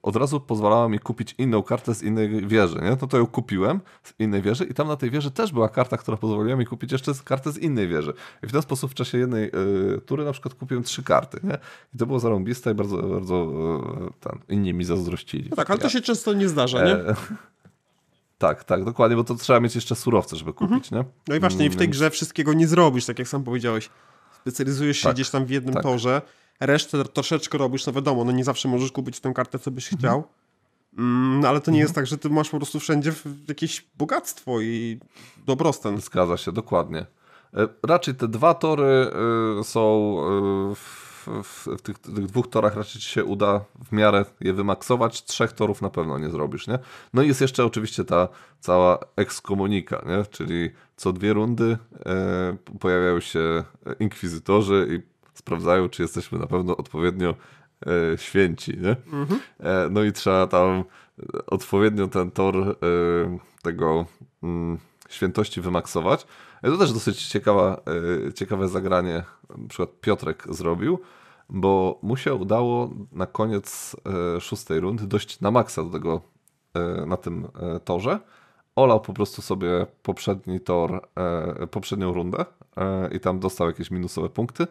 od razu pozwalała mi kupić inną kartę z innej wieży, nie? No to ją kupiłem z innej wieży i tam na tej wieży też była karta, która pozwoliła mi kupić jeszcze kartę z innej wieży. I w ten sposób w czasie jednej y, tury na przykład kupiłem trzy karty, nie? I to było zarąbiste i bardzo, bardzo y, ten, inni mi zazdrościli. No tak, ale to się często nie zdarza, nie? E, tak, tak, dokładnie, bo to trzeba mieć jeszcze surowce, żeby kupić, mhm. nie? No i właśnie, mm, w tej grze wszystkiego nie zrobisz, tak jak sam powiedziałeś. Specjalizujesz się tak, gdzieś tam w jednym tak. torze, resztę troszeczkę robisz, no wiadomo, no nie zawsze możesz kupić tę kartę, co byś mhm. chciał, mm, ale to nie jest mhm. tak, że ty masz po prostu wszędzie jakieś bogactwo i dobrostan. Zgadza się, dokładnie. E, raczej te dwa tory e, są e, w, w tych, tych, dwóch torach raczej ci się uda w miarę je wymaksować. Trzech torów na pewno nie zrobisz, nie? No i jest jeszcze oczywiście ta cała ekskomunika, nie? Czyli co dwie rundy pojawiają się inkwizytorzy i sprawdzają, czy jesteśmy na pewno odpowiednio e, święci, nie? Mhm. E, no i trzeba tam odpowiednio ten tor e, tego mm, świętości wymaksować. E, to też dosyć ciekawa, e, ciekawe zagranie na przykład Piotrek zrobił, bo mu się udało na koniec e, szóstej rundy dojść na maksa do tego na tym torze. Olał po prostu sobie poprzedni tor, poprzednią rundę i tam dostał jakieś minusowe punkty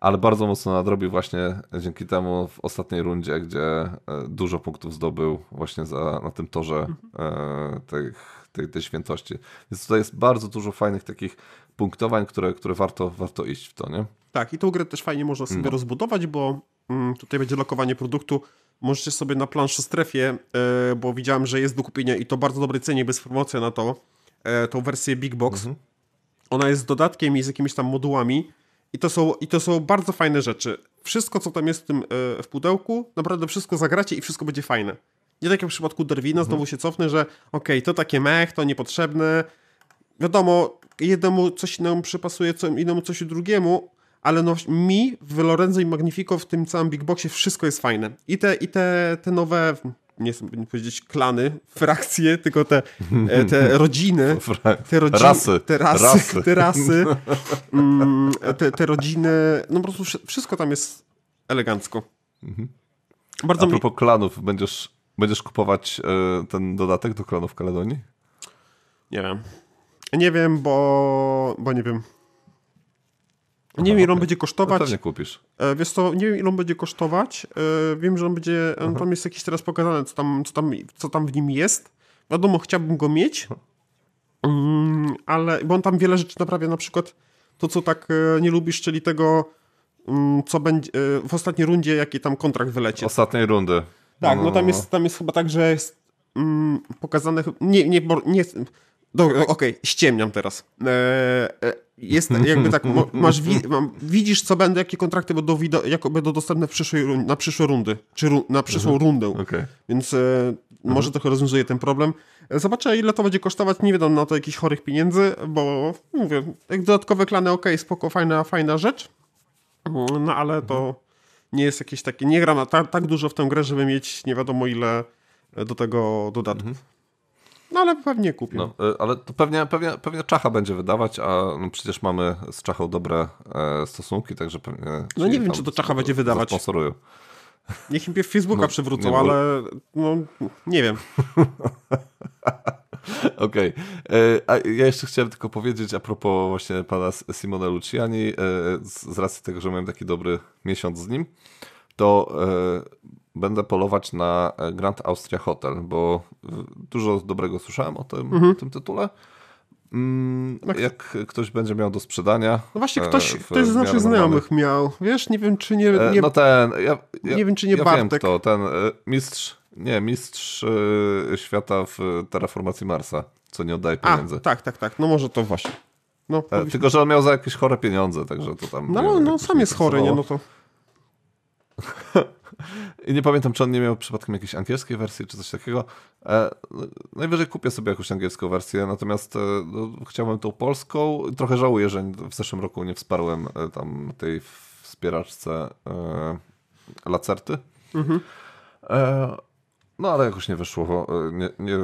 ale bardzo mocno nadrobił właśnie dzięki temu w ostatniej rundzie, gdzie e, dużo punktów zdobył właśnie za, na tym torze mhm. tej, tej, tej świętości. Więc tutaj jest bardzo dużo fajnych takich punktowań, które, które warto, warto iść w to, nie? Tak, i tą grę też fajnie można sobie no. rozbudować, bo mm, tutaj będzie lokowanie produktu. Możecie sobie na planszy strefie, e, bo widziałem, że jest do kupienia i to bardzo dobrej cenie, bez promocji na to, tą wersję Big Box. Mhm. Ona jest z dodatkiem i z jakimiś tam modułami i to, są, I to są bardzo fajne rzeczy. Wszystko, co tam jest w tym e, w pudełku, naprawdę wszystko zagracie i wszystko będzie fajne. Nie tak jak w przypadku Derwina, mhm. znowu się cofnę, że okej, okay, to takie mech, to niepotrzebne. Wiadomo, jednemu coś innemu przypasuje, co innemu coś drugiemu, ale no mi w Lorenzo i Magnifico w tym całym Big Boxie wszystko jest fajne. I te, i te, te nowe nie chcę powiedzieć klany, frakcje, tylko te, e, te rodziny, te rodziny, rasy, te rasy, rasy. Te, rasy mm, te, te rodziny, no po prostu wszystko tam jest elegancko. Mhm. Bardzo A propos mi... klanów, będziesz, będziesz kupować e, ten dodatek do klanów Kaledonii? Nie wiem. Nie wiem, bo, bo nie wiem. Nie wiem, ile on będzie kosztować. No pewnie kupisz. E, wiesz co, nie wiem, ile on będzie kosztować. E, wiem, że on będzie, on tam jest jakiś teraz pokazane, co tam, co, tam, co tam w nim jest. wiadomo, chciałbym go mieć, mm, ale, bo on tam wiele rzeczy naprawia, na przykład to, co tak e, nie lubisz, czyli tego, mm, co będzie e, w ostatniej rundzie, jaki tam kontrakt wyleci. Ostatniej rundy. Tak, no tam jest, tam jest chyba tak, że jest mm, pokazane, nie, nie, nie do, okej, ściemniam teraz. E, e, jest jakby tak, masz, widzisz, co będą, jakie kontrakty będą, jako będą dostępne w przyszłej, na przyszłe rundy, czy na przyszłą rundę. Okej. Więc e, może trochę rozwiązuje ten problem. Zobaczę, ile to będzie kosztować. Nie wydam na to jakichś chorych pieniędzy, bo mówię, jak dodatkowe klany, ok, spoko, fajna, fajna rzecz. No ale to nie jest jakieś takie. Nie gram na ta, tak dużo w tę grę, żeby mieć nie wiadomo ile do tego dodatków. No ale pewnie kupię. No, y, ale to pewnie, pewnie, pewnie Czacha będzie wydawać, a no przecież mamy z Czachą dobre e, stosunki, także pewnie... No nie wiem, czy to Czacha będzie wydawać. Sponsorują. Niech im Facebooka No, przywrócą, nie, ale no nie wiem. Okej. E, A ja jeszcze chciałem tylko powiedzieć a propos właśnie pana S- Simone Luciani, e, z z racji tego, że miałem taki dobry miesiąc z nim, to e, będę polować na e, Grand Austria Hotel, bo dużo dobrego słyszałem o tym, tym tytule. Mm, Jak ktoś będzie miał do sprzedania. No właśnie e, ktoś, ktoś z naszych znajomych miał. Wiesz, nie wiem, czy nie. E, nie No ten, ja, ja, nie wiem, czy nie ja wiem Bartek. kto, ten mistrz, nie, mistrz świata w terraformacji Marsa, co nie oddaje A, pieniędzy. tak, tak, tak. No może to właśnie. No, Tylko, że on miał za jakieś chore pieniądze, także to tam... no, no, wiem, no sam jest chory, nie? No to. I nie pamiętam, czy on nie miał przypadkiem jakiejś angielskiej wersji, czy coś takiego. E, no, najwyżej kupię sobie jakąś angielską wersję, natomiast e, no, chciałbym tą polską. Trochę żałuję, że w zeszłym roku nie wsparłem e, tam tej wspieraczce e, Lacerty. E, no, ale jakoś nie wyszło. E, Nie, nie,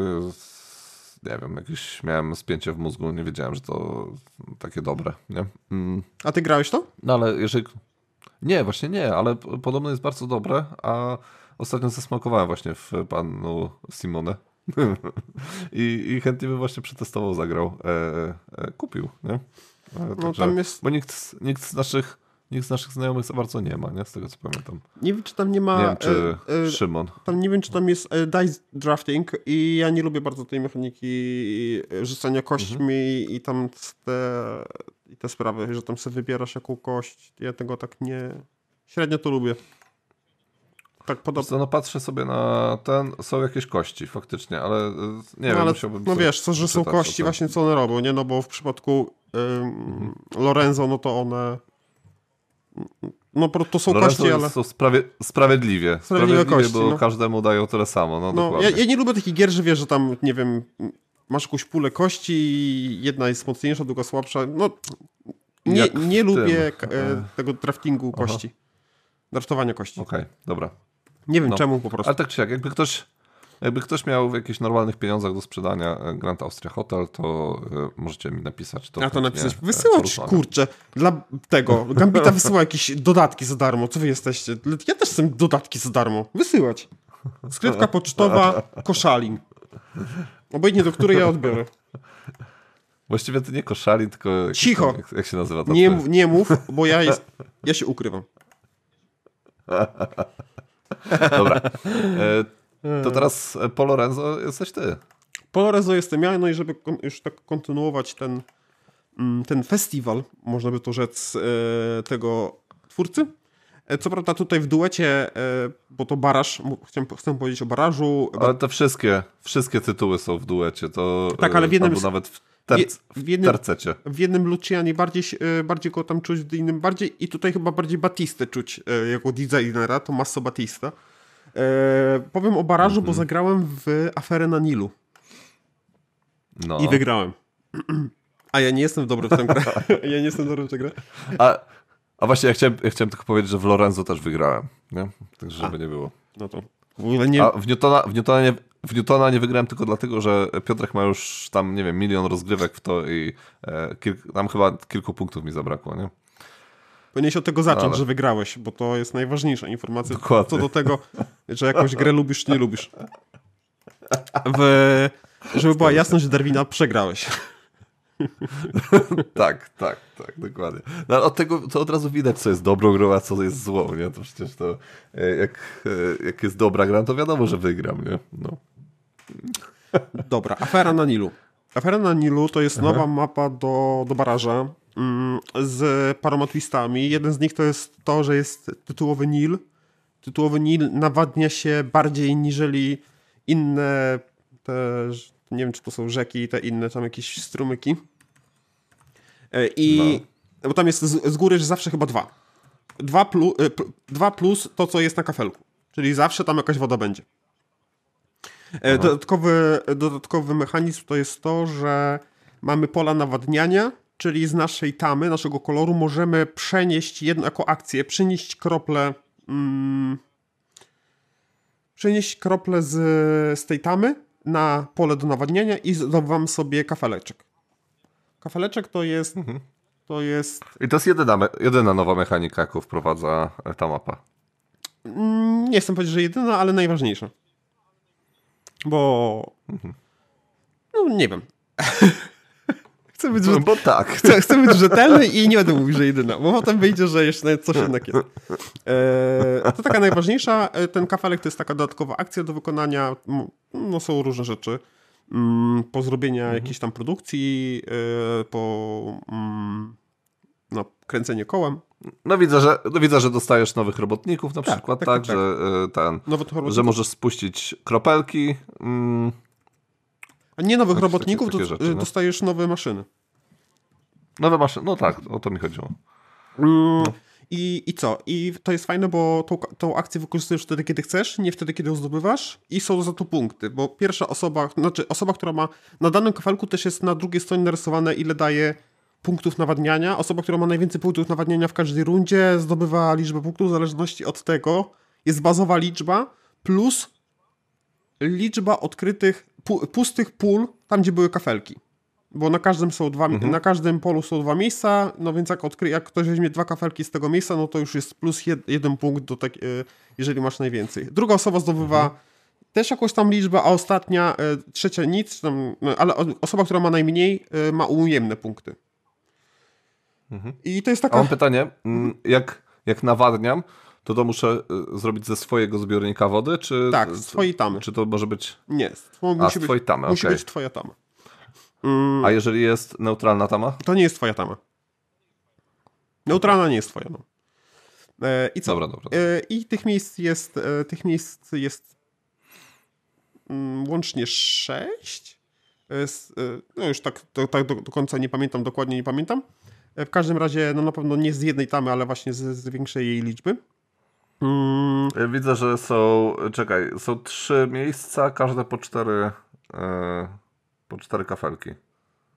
nie wiem, jakieś miałem spięcie w mózgu, nie wiedziałem, że to takie dobre, nie? Mm. A ty grałeś to? No ale jeżeli. Nie, właśnie nie, ale podobno jest bardzo dobre, a ostatnio zasmakowałem właśnie w panu Simone. I, I chętnie bym właśnie przetestował, zagrał. E, e, kupił, nie? E, No, tam jest- Bo nikt, z- nikt z naszych. Nikt z naszych znajomych za bardzo nie ma, nie? Z tego co pamiętam. Nie wiem, czy tam nie ma. Nie wiem, czy e, e, Szymon. tam nie wiem, czy tam jest e, dice drafting i ja nie lubię bardzo tej mechaniki e, rzucania kośćmi i tam te, i te sprawy, że tam sobie wybierasz jaką kość. Ja tego tak nie... Średnio to lubię. Tak podobno. No patrzę sobie na ten, są jakieś kości faktycznie, ale e, nie wiem, no, ale, musiałbym no wiesz, co, że są kości, właśnie co one robią, nie? No bo w przypadku ym, Lorenzo, no to one... No to są Lorenzo kości, ale... są sprawie, sprawiedliwie. Sprawiedliwie, kości, bo no. każdemu dają tyle samo. No, No, dokładnie. ja, ja nie lubię takich gier, że wiesz, że tam, nie wiem, masz jakąś pulę kości jedna jest mocniejsza, druga słabsza. No, nie, nie lubię e, tego draftingu kości. Draftowania kości. Okej, dobra. Nie wiem No. czemu po prostu. Ale tak czy jak, jakby ktoś, jakby ktoś miał w jakichś normalnych pieniądzach do sprzedania e, Grand Austria Hotel, to e, możecie mi napisać. To A to napisać. Wysyłać, kurczę, dla tego. Gambita wysyła jakieś dodatki za darmo. Co wy jesteście? Ja też chcę dodatki za darmo. Wysyłać. Skrytka pocztowa, koszalin. Obojętnie do której ja odbiorę. Właściwie to nie koszali, tylko... Cicho. Tam, jak, jak się nazywa to? Nie, mów- nie mów, bo ja, jest, ja się ukrywam. Dobra. E, to teraz e, Po Lorenzo jesteś ty. Polarezo jestem ja, no i żeby już tak kontynuować ten, mm, ten festiwal, można by to rzec, e, tego twórcy. E, Co prawda tutaj w duecie, e, bo to baraż, chcę, powiedzieć o barażu. Ale te wszystkie, wszystkie tytuły są w duecie. To, Tak, ale w e, jednym Albo nawet w, terc, w jednym- tercecie. W jednym Lucianie bardziej, bardziej go tam czuć, w innym bardziej i tutaj chyba bardziej Batistę czuć jako designera, Tommaso Batista. E, powiem o barażu, bo zagrałem w aferę na Nilu No. i wygrałem. A ja nie jestem dobry w tę grę. ja nie jestem dobry w tę grę. A, a właśnie ja chciałem, ja chciałem tylko powiedzieć, że w Lorenzo też wygrałem. Nie? Tak, żeby nie było. No to w ogóle nie... A w Newtona, w, Newtona nie, w Newtona nie wygrałem tylko dlatego, że Piotrek ma już tam, nie wiem, milion rozgrywek w to i e, kilk, tam chyba kilku punktów mi zabrakło, nie? Powinieneś od tego zacząć, Ale- że wygrałeś, bo to jest najważniejsza informacja Dokładnie. co do tego, że jakąś grę lubisz czy nie lubisz. W, żeby była jasność, Darwina, przegrałeś. Tak, tak, tak, dokładnie. No, ale od tego to od razu widać, co jest dobrą grą, a co jest złą, nie? To przecież to, e, jak, e, jak jest dobra gra, to wiadomo, że wygram, nie? No. Dobra, afera na Nilu. Afera na Nilu to jest nowa mapa do, do baraża mm, z paroma twistami. Jeden z nich to jest to, że jest tytułowy Nil. Tytułowy Nil nawadnia się bardziej niżeli inne te, nie wiem czy to są rzeki, te inne tam jakieś strumyki. E, I no. bo tam jest z, z góry że zawsze chyba dwa. Dwa, plu, e, dwa plus to, co jest na kafelku. Czyli zawsze tam jakaś woda będzie. E, dodatkowy, dodatkowy mechanizm to jest to, że mamy pola nawadniania, czyli z naszej tamy, naszego koloru możemy przenieść jedną jako akcję, przynieść krople mm, przenieść krople z, z tej tamy na pole do nawadniania i zdobywam sobie kafeleczek. Kafeleczek to jest mhm. to jest... I to jest jedyna, jedyna nowa mechanika, jaką wprowadza ta mapa. Mm, nie chcę powiedzieć, że jedyna, ale najważniejsza. Bo. Mhm. No nie wiem. Chcę być, no, bo tak. Chcę, chcę być rzetelny i nie będę mówił, że jedyna, bo potem wyjdzie, że jeszcze coś jednak jest. E, to taka najważniejsza, e, ten kafelek to jest taka dodatkowa akcja do wykonania, no są różne rzeczy. Mm, po zrobienia mhm. jakiejś tam produkcji, e, po mm, no, kręcenie kołem. No widzę, że, no widzę, że dostajesz nowych robotników na tak, przykład, tak, tak, tak, tak. że ten, że możesz spuścić kropelki. Mm. A nie nowych robotników, to rzeczy, no. dostajesz nowe maszyny. Nowe maszyny, no tak, o to mi chodziło. Mm, no. I, I co? I to jest fajne, bo tą, tą akcję wykorzystujesz wtedy, kiedy chcesz, nie wtedy, kiedy ją zdobywasz i są za to punkty, bo pierwsza osoba, znaczy osoba, która ma na danym kafelku też jest na drugiej stronie narysowane, ile daje punktów nawadniania. Osoba, która ma najwięcej punktów nawadniania w każdej rundzie, zdobywa liczbę punktów w zależności od tego. Jest bazowa liczba plus liczba odkrytych, pustych pól tam, gdzie były kafelki. Bo na każdym są dwa, mhm. na każdym polu są dwa miejsca, no więc jak, odkry, jak ktoś weźmie dwa kafelki z tego miejsca, no to już jest plus jed, jeden punkt, do tak, jeżeli masz najwięcej. Druga osoba zdobywa mhm. też jakąś tam liczbę, a ostatnia, y, trzecia nic, tam, no, ale osoba, która ma najmniej, y, ma ujemne punkty. Mhm. I to jest taka... A mam pytanie, mm, jak, jak nawadniam, to to muszę y, zrobić ze swojego zbiornika wody, czy... Tak, z twojej tamy. Czy to może być... Nie, musi A, z twojej tamy, Musi okay. być twoja tama. Mm. A jeżeli jest neutralna tama? To nie jest twoja tama. Neutralna nie jest twoja, no. E, I co? Dobra, dobra. E, I tych miejsc jest, e, tych miejsc jest mm, łącznie sześć. E, e, no już tak, to, tak do, do końca nie pamiętam, dokładnie nie pamiętam. E, w każdym razie, no na pewno nie z jednej tamy, ale właśnie z, z większej jej liczby. Mm. Widzę, że są, czekaj, są trzy miejsca, każde po cztery, e, po cztery kafelki.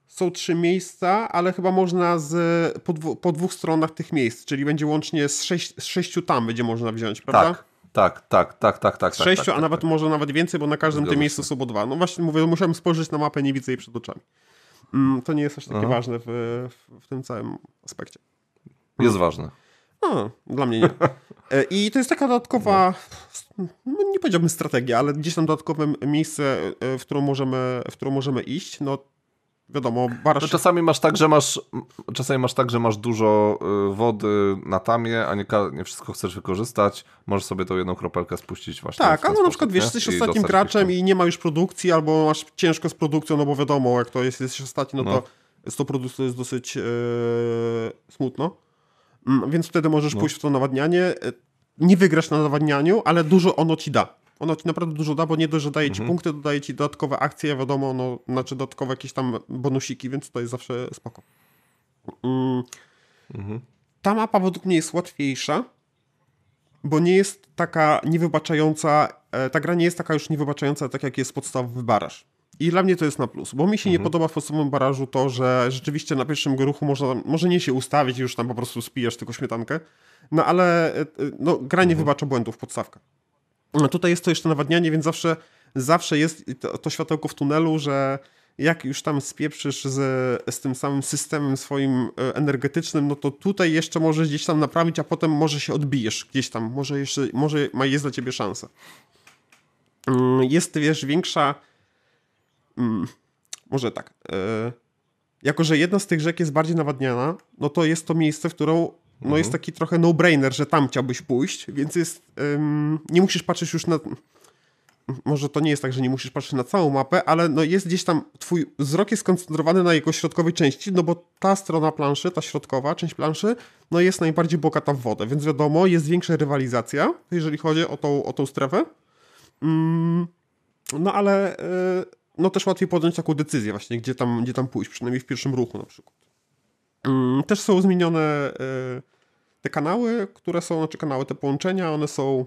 Są trzy miejsca, ale chyba można z, po, dwu, po dwóch stronach tych miejsc, czyli będzie łącznie z, sześć, z sześciu tam będzie można wziąć, prawda? Tak. Tak, tak, tak, tak, tak. Z tak, sześciu, tak, a nawet tak. może nawet więcej, bo na każdym tym miejscu są po dwa. No właśnie mówię, musiałem spojrzeć na mapę, nie widzę jej przed oczami. Mm, to nie jest aż takie Aha. ważne w, w, w, tym całym aspekcie. Jest ważne. A, dla mnie nie. E, I to jest taka dodatkowa, no, nie powiedziałbym strategia, ale gdzieś tam dodatkowe miejsce, e, w którą możemy, w którą możemy iść. No wiadomo, barasz... No czasami masz tak, że masz czasami masz tak, że masz dużo y, wody na tamie, a nie, nie wszystko chcesz wykorzystać. Możesz sobie tą jedną kropelkę spuścić właśnie. Tak, albo na przykład wiesz, jesteś ostatnim graczem i nie ma już produkcji, albo masz ciężko z produkcją, no bo wiadomo, jak to jest, jesteś ostatni, no, no. to z tą produkcją jest dosyć yy, smutno. Mm, więc wtedy możesz no. pójść w to nawadnianie. E, nie wygrasz na nawadnianiu, ale dużo ono ci da ono ci naprawdę dużo da, bo nie dość, że daje ci mhm. punkty, dodaje ci dodatkowe akcje, wiadomo, no, znaczy dodatkowe jakieś tam bonusiki, więc to jest zawsze spoko. Mm. Mhm. Ta mapa według mnie jest łatwiejsza, bo nie jest taka niewybaczająca, e, ta gra nie jest taka już niewybaczająca, tak jak jest podstawowy baraż. I dla mnie to jest na plus, bo mi się mhm. nie podoba w podstawowym barażu to, że rzeczywiście na pierwszym ruchu można, może nie się ustawić, już tam po prostu spijasz tylko śmietankę, no ale e, e, no, gra nie mhm. wybacza błędów podstawka. No tutaj jest to jeszcze nawadnianie, więc zawsze, zawsze jest to, to światełko w tunelu, że jak już tam spieprzysz z, z tym samym systemem swoim e, energetycznym, no to tutaj jeszcze możesz gdzieś tam naprawić, a potem może się odbijesz gdzieś tam, może jeszcze, może jest dla ciebie szansa. Mm, jest, wiesz, większa mm, może tak, e, jako, że jedna z tych rzek jest bardziej nawadniana, no to jest to miejsce, w którą no mhm. jest taki trochę no-brainer, że tam chciałbyś pójść, więc jest, ym, nie musisz patrzeć już na... może to nie jest tak, że nie musisz patrzeć na całą mapę, ale no jest gdzieś tam, twój wzrok jest skoncentrowany na jego środkowej części, no bo ta strona planszy, ta środkowa część planszy, no jest najbardziej bogata w wodę, więc wiadomo, jest większa rywalizacja, jeżeli chodzi o tą, o tą strefę. Mm, no ale yy, no też łatwiej podjąć taką decyzję właśnie, gdzie tam, gdzie tam pójść, przynajmniej w pierwszym ruchu na przykład. Mm, też są zmienione yy, te kanały, które są, znaczy kanały, te połączenia, one są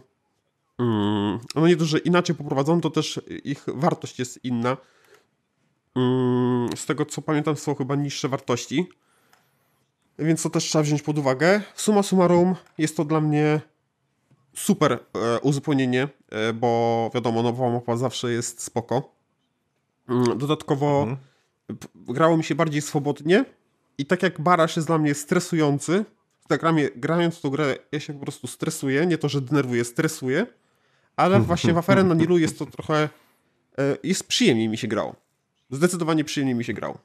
Mm, no nie to, że inaczej poprowadzone, to też ich wartość jest inna. Mm, z tego co pamiętam, są chyba niższe wartości. Więc to też trzeba wziąć pod uwagę. Suma summarum jest to dla mnie super e, uzupełnienie, e, bo wiadomo, nowa mapa zawsze jest spoko. Mm, dodatkowo mhm. grało mi się bardziej swobodnie i tak jak Barasz jest dla mnie stresujący, tak grając w tą grę ja się po prostu stresuję, nie to, że denerwuję, stresuję ale właśnie w aferę na Nilu jest to trochę, e, jest przyjemniej mi się grało. Zdecydowanie przyjemniej mi się grało.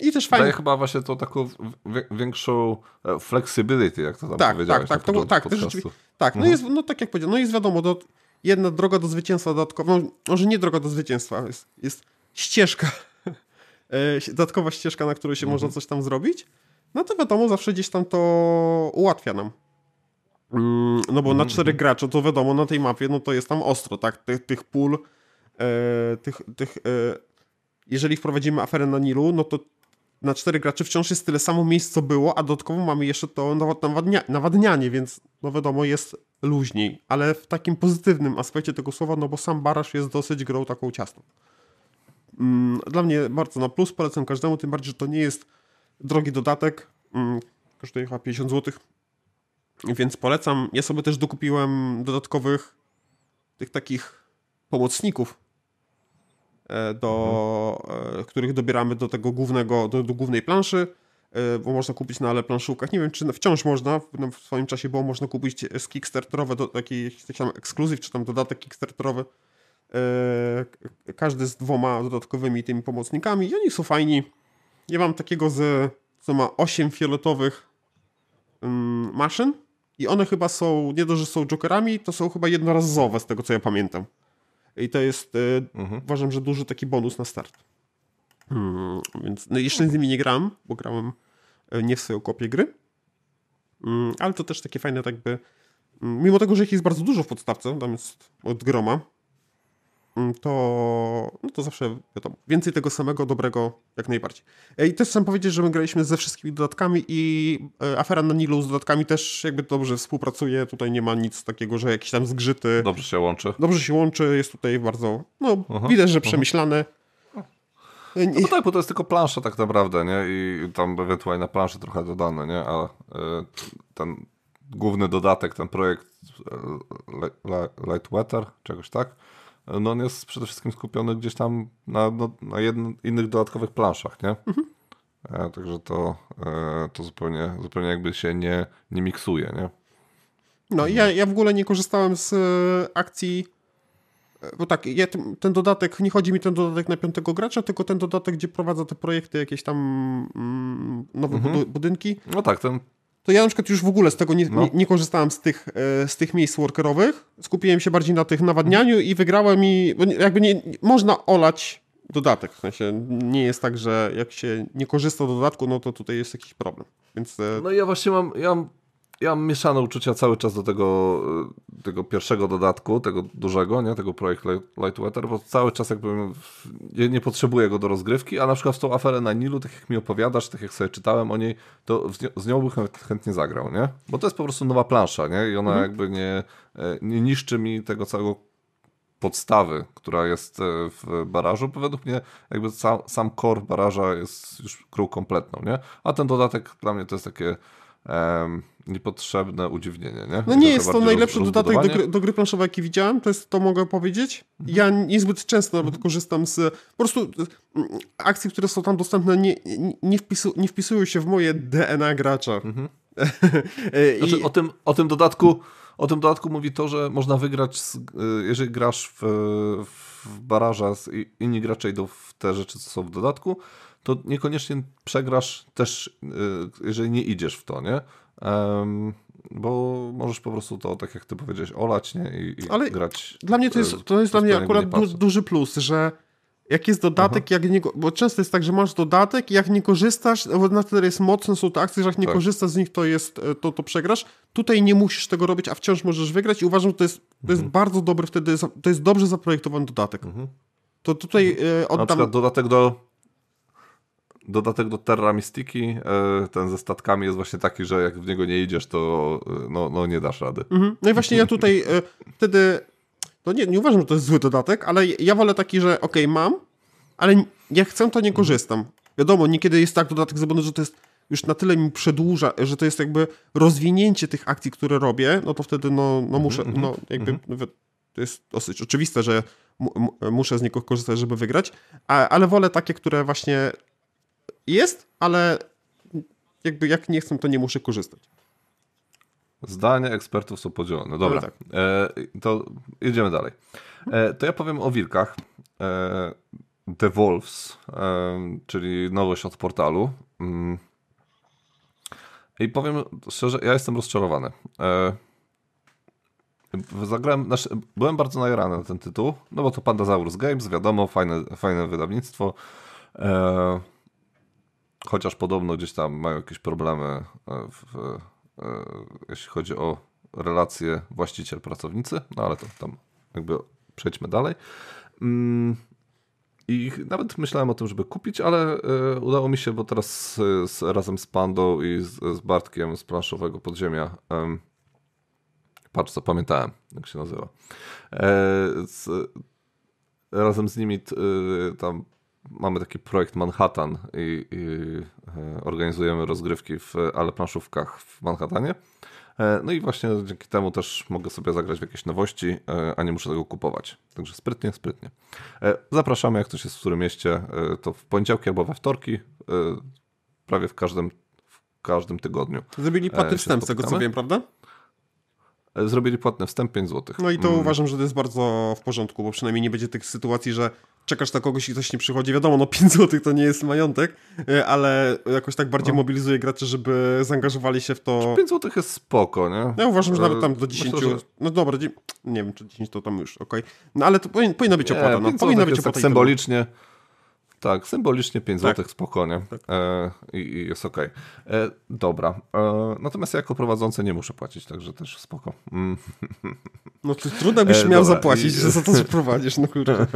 I też fajnie. Daje chyba właśnie to taką większą e, flexibility, jak to tam tak, powiedziałeś. Tak, tak, to, tak, tak, no mhm. jest, no tak jak powiedziałem, no jest wiadomo, do, jedna droga do zwycięstwa dodatkowa, no, może nie droga do zwycięstwa, jest, jest ścieżka, e, dodatkowa ścieżka, na której się mhm. można coś tam zrobić, no to wiadomo, zawsze gdzieś tam to ułatwia nam. Mm, no bo na mhm, czterech mhm. graczy, to wiadomo, na tej mapie, no to jest tam ostro, tak? Tych, tych pól, e, tych, tych e, jeżeli wprowadzimy aferę na Nilu, no to na cztery graczy wciąż jest tyle samo miejsc, co było, a dodatkowo mamy jeszcze to nawadnia nawadnianie, więc no wiadomo, jest luźniej, ale w takim pozytywnym aspekcie tego słowa, no bo sam Barasz jest dosyć grą taką ciasną. Mm, dla mnie bardzo na plus, polecam każdemu, tym bardziej, że to nie jest drogi dodatek, mm, kosztuje chyba 50 zł, więc polecam. Ja sobie też dokupiłem dodatkowych tych takich pomocników, do, mhm. których dobieramy do tego głównego, do, do głównej planszy, e, bo można kupić na ale planszówkach. Nie wiem, czy wciąż można, w swoim czasie było można kupić z Kickstarterowe, do, taki jakiś tam ekskluzyw, czy tam dodatek Kickstarterowy. Każdy z dwoma dodatkowymi tymi pomocnikami i oni są fajni. Ja mam takiego z, co ma 8 fioletowych um, maszyn i one chyba są, nie dość, że są jokerami, to są chyba jednorazowe z tego, co ja pamiętam. I to jest, e, mhm. uważam, że duży taki bonus na start. Hmm, więc no jeszcze z nimi nie gram, bo grałem e, nie w swoją kopię gry. Hmm, ale to też takie fajne, tak by. Hmm, mimo tego, że ich jest bardzo dużo w podstawce, tam jest od groma, Mm, to, no to zawsze wiadomo, więcej tego samego dobrego jak najbardziej. E, I też chcę powiedzieć, że my graliśmy ze wszystkimi dodatkami i e, afera na Nilu z dodatkami też jakby dobrze współpracuje. Tutaj nie ma nic takiego, że jakieś tam zgrzyty. Dobrze się łączy. Dobrze się łączy, jest tutaj bardzo, no aha, widać, że przemyślane. E, no tak, bo to jest tylko plansza tak naprawdę, nie? I tam ewentualnie na planszy trochę dodane, nie? Ale ten główny dodatek, ten projekt Lightweather, czegoś tak? No on jest przede wszystkim skupiony gdzieś tam na, no, na innych dodatkowych planszach, nie? Mhm. E, także to, e, to zupełnie, zupełnie jakby się nie, nie miksuje, nie? No ja, ja w ogóle nie korzystałem z e, akcji e, bo tak, ja, ten, ten, dodatek, nie chodzi mi ten dodatek na piątego gracza, tylko ten dodatek, gdzie prowadzę te projekty, jakieś tam mm, nowe mhm. budynki. No tak, ten to ja na przykład już w ogóle z tego nie, no. nie, nie, korzystałem z tych, e, z tych miejsc workerowych. Skupiłem się bardziej na tych nawadnianiu i wygrałem i jakby nie, można olać dodatek. W sensie nie jest tak, że jak się nie korzysta z dodatku, no to tutaj jest jakiś problem. Więc... E, no ja właśnie mam, ja mam ja mam mieszane uczucia cały czas do tego, e, tego pierwszego dodatku, tego dużego, nie, tego projektu Lightweather, bo cały czas jakby nie, nie potrzebuję go do rozgrywki, a na przykład w tą aferę na Nilu, tak jak mi opowiadasz, tak jak sobie czytałem o niej, to z nią bym chętnie zagrał, nie? Bo to jest po prostu nowa plansza, nie? I ona mhm. jakby nie, e, nie niszczy mi tego całego podstawy, która jest e, w barażu, bo według mnie jakby sam, sam core baraża jest już krą kompletną, nie? A ten dodatek dla mnie to jest takie um, niepotrzebne udziwnienie, nie? No nie jest to najlepszy dodatek do gry, do gry planszowej, jaki widziałem, to jest, to mogę powiedzieć. Mhm. Ja niezbyt często nawet mhm. korzystam z, po prostu mm, akcji, które są tam dostępne nie, nie, wpisu, nie wpisują się w moje DNA gracza. Mhm. znaczy, I... o, tym, o tym dodatku o tym dodatku mówi to, że można wygrać, z, y, jeżeli grasz w, w baraża, inni gracze idą w te rzeczy, co są w dodatku, to niekoniecznie przegrasz też, y, jeżeli nie idziesz w to, nie? bo możesz po prostu to, tak jak ty powiedziałeś, olać nie? I, i Ale grać. Dla mnie to jest, to jest dla mnie akurat du, duży plus, że jak jest dodatek, Aha. jak nie, bo często jest tak, że masz dodatek i jak nie korzystasz, bo na tyle jest mocne są te akcje, że jak nie tak. korzystasz z nich, to jest, to, to przegrasz. Tutaj nie musisz tego robić, a wciąż możesz wygrać i uważam, że to jest, to jest mhm. bardzo dobry wtedy, to jest dobrze zaprojektowany dodatek. Mhm. To tutaj mhm. oddam... Na przykład dodatek do dodatek do Terra Mystiki, e, ten ze statkami jest właśnie taki, że jak w niego nie idziesz, to e, no, no nie dasz rady. Mhm. No i właśnie ja tutaj e, wtedy, no nie, nie uważam, że to jest zły dodatek, ale ja wolę taki, że ok, mam, ale jak chcę, to nie korzystam. Wiadomo, niekiedy jest tak dodatek zrobiony, że to jest już na tyle mi przedłuża, że to jest jakby rozwinięcie tych akcji, które robię, no to wtedy no, no muszę, mhm, no jakby mhm. to jest dosyć oczywiste, że muszę z niego korzystać, żeby wygrać, ale wolę takie, które właśnie jest, ale jakby jak nie chcę, to nie muszę korzystać. Zdania ekspertów są podzielone. Dobra, tak. e, to jedziemy dalej. E, to ja powiem o wilkach. E, The Wolves, e, czyli nowość od portalu. Mm. I powiem szczerze, ja jestem rozczarowany. E, zagrałem, znaczy, byłem bardzo najarany na ten tytuł, no bo to Pandasaurus Games, wiadomo, fajne, fajne wydawnictwo. E, Chociaż podobno gdzieś tam mają jakieś problemy, e, w, w, e, jeśli chodzi o relacje właściciel-pracownicy, no ale to tam jakby przejdźmy dalej. Mm, I nawet myślałem o tym, żeby kupić, ale e, udało mi się, bo teraz z, razem z Pandą i z, z Bartkiem z planszowego podziemia patrz, co pamiętałem, jak się nazywa. z, razem z nimi tam mamy taki projekt Manhattan i, i e, organizujemy rozgrywki w ale planszówkach w Manhattanie. E, no i właśnie dzięki temu też mogę sobie zagrać w jakieś nowości, e, a nie muszę tego kupować. Także sprytnie, sprytnie. Zapraszamy, jak ktoś jest w którym mieście, to w poniedziałki albo we wtorki, prawie w każdym, w każdym tygodniu. Zrobili płatny wstęp, z tego co wiem, prawda? Zrobili płatny wstęp 5 zł. No i to mm. uważam, że to jest bardzo w porządku, bo przynajmniej nie będzie tych sytuacji, że czekasz na kogoś i ktoś nie przychodzi. Wiadomo, no 5 zł to nie jest majątek, e, ale jakoś tak bardziej no. mobilizuje graczy, żeby zaangażowali się w to. 5 zł jest spoko, nie? Ja uważam, że nawet tam do 10. Myślę, że... No dobra, nie wiem, czy 10 to tam już, okej. Okay. No ale to powinna być opłata. Nie, no. Powinna być opłata. Tak symbolicznie. Tak, symbolicznie 5 tak. zł, spokojnie tak. e, i, i, jest ok. E, dobra, e, natomiast ja jako prowadzący nie muszę płacić, także też spoko. Mm. No to trudno byś e, miał dobra. zapłacić, I... że za to, że prowadzisz, no kurde.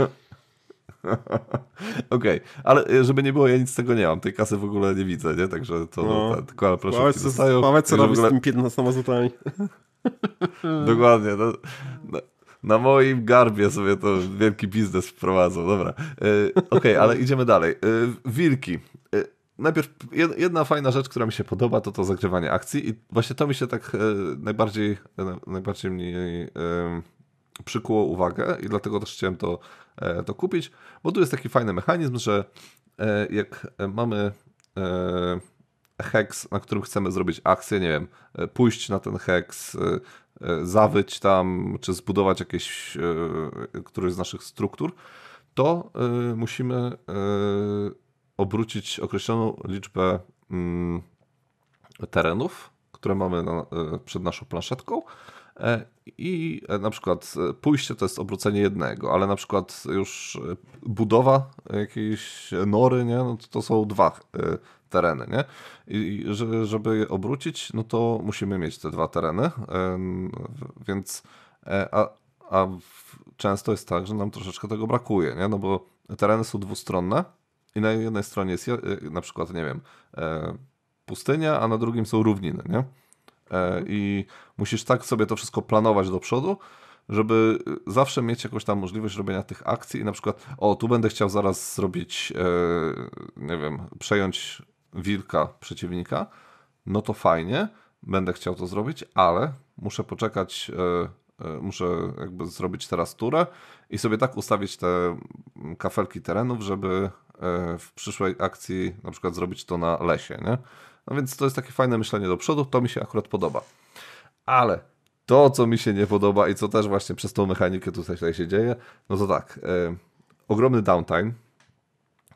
Okej, okay. ale e, żeby nie było, ja nic z tego nie mam. Tej kasy w ogóle nie widzę, nie? Także to no. ta, tylko proszę Powiedz, dostają. Powiedz, co robisz ogóle... z tymi 15 złotami. Dokładnie. No, no, na moim garbie sobie to wielki biznes wprowadzą. Dobra. E, Okej, okay, ale idziemy dalej. E, wilki. E, najpierw jedna fajna rzecz, która mi się podoba, to to zagrywanie akcji i właśnie to mi się tak najbardziej, najbardziej mnie przykuło uwagę i dlatego też chciałem to, to kupić, bo tu jest taki fajny mechanizm, że jak mamy hex, na którym chcemy zrobić akcję, nie wiem, pójść na ten hex, zawyć tam, czy zbudować jakieś, któryś z naszych struktur, to musimy obrócić określoną liczbę mm, terenów, które mamy przed naszą planszetką E, I e, na przykład e, pójście to jest obrócenie jednego, ale na przykład już budowa jakiejś nory, nie? No to, to są dwa tereny, nie? I żeby je obrócić, no to musimy mieć te dwa tereny, więc a, a często jest tak, że nam troszeczkę tego brakuje, nie? No bo tereny są dwustronne i na jednej stronie jest na przykład, nie wiem, pustynia, a na drugim są równiny, nie? E, i musisz tak sobie to wszystko planować do przodu, żeby zawsze mieć jakąś tam możliwość robienia tych akcji i na przykład, o, tu będę chciał zaraz zrobić, e, nie wiem, przejąć wilka przeciwnika, no to fajnie, będę chciał to zrobić, ale muszę poczekać, e, muszę jakby zrobić teraz turę i sobie tak ustawić te kafelki terenów, żeby w przyszłej akcji na przykład zrobić to na lesie, nie? No więc to jest takie fajne myślenie do przodu, to mi się akurat podoba. Ale to, co mi się nie podoba i co też właśnie przez tą mechanikę tutaj, tutaj się dzieje, no to tak, e, ogromny downtime,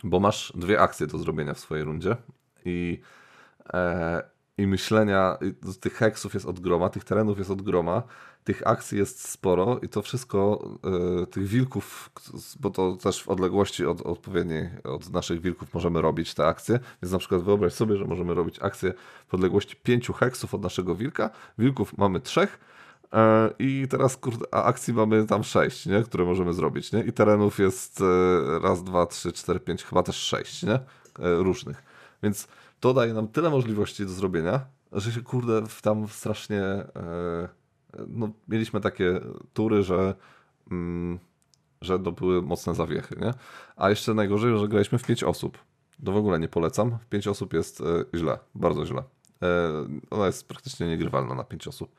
bo masz dwie akcje do zrobienia w swojej rundzie i, e, i myślenia, tych heksów jest od groma, tych terenów jest od groma, tych akcji jest sporo i to wszystko, y, tych wilków, bo to też w odległości od odpowiedniej, od naszych wilków możemy robić te akcje, więc na przykład wyobraź sobie, że możemy robić akcję w odległości pięciu heksów od naszego wilka, wilków mamy trzech, y, i teraz kurde, a akcji mamy tam sześć, nie? które możemy zrobić. Nie? I terenów jest y, raz, dwa, trzy, cztery, pięć, chyba też sześć nie? różnych. Więc to daje nam tyle możliwości do zrobienia, że się kurde tam strasznie. E, no, mieliśmy takie tury, że. Mm, że to były mocne zawiechy, nie? A jeszcze najgorzej, że graliśmy w pięć osób. To w ogóle nie polecam. W pięć osób jest e, źle, bardzo źle. E, ona jest praktycznie niegrywalna na pięć osób.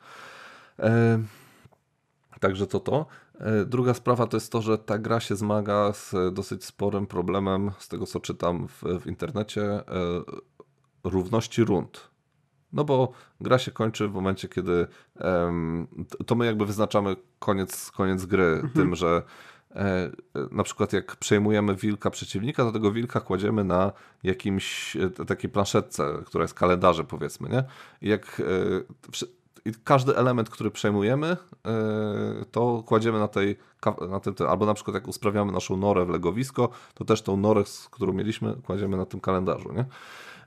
Także to to. E, druga sprawa to jest to, że ta gra się zmaga z dosyć sporym problemem, z tego co czytam w, w internecie, e, równości rund. No bo gra się kończy w momencie, kiedy to my jakby wyznaczamy koniec, koniec gry mhm. tym, że e, na przykład jak przejmujemy wilka przeciwnika, to tego wilka kładziemy na jakimś takiej planszetce, która jest kalendarze powiedzmy, nie? I jak i każdy element, który przejmujemy, e, to kładziemy na tej, na tym, albo na przykład jak usprawiamy naszą norę w legowisko, to też tą norę, którą mieliśmy, kładziemy na tym kalendarzu, nie?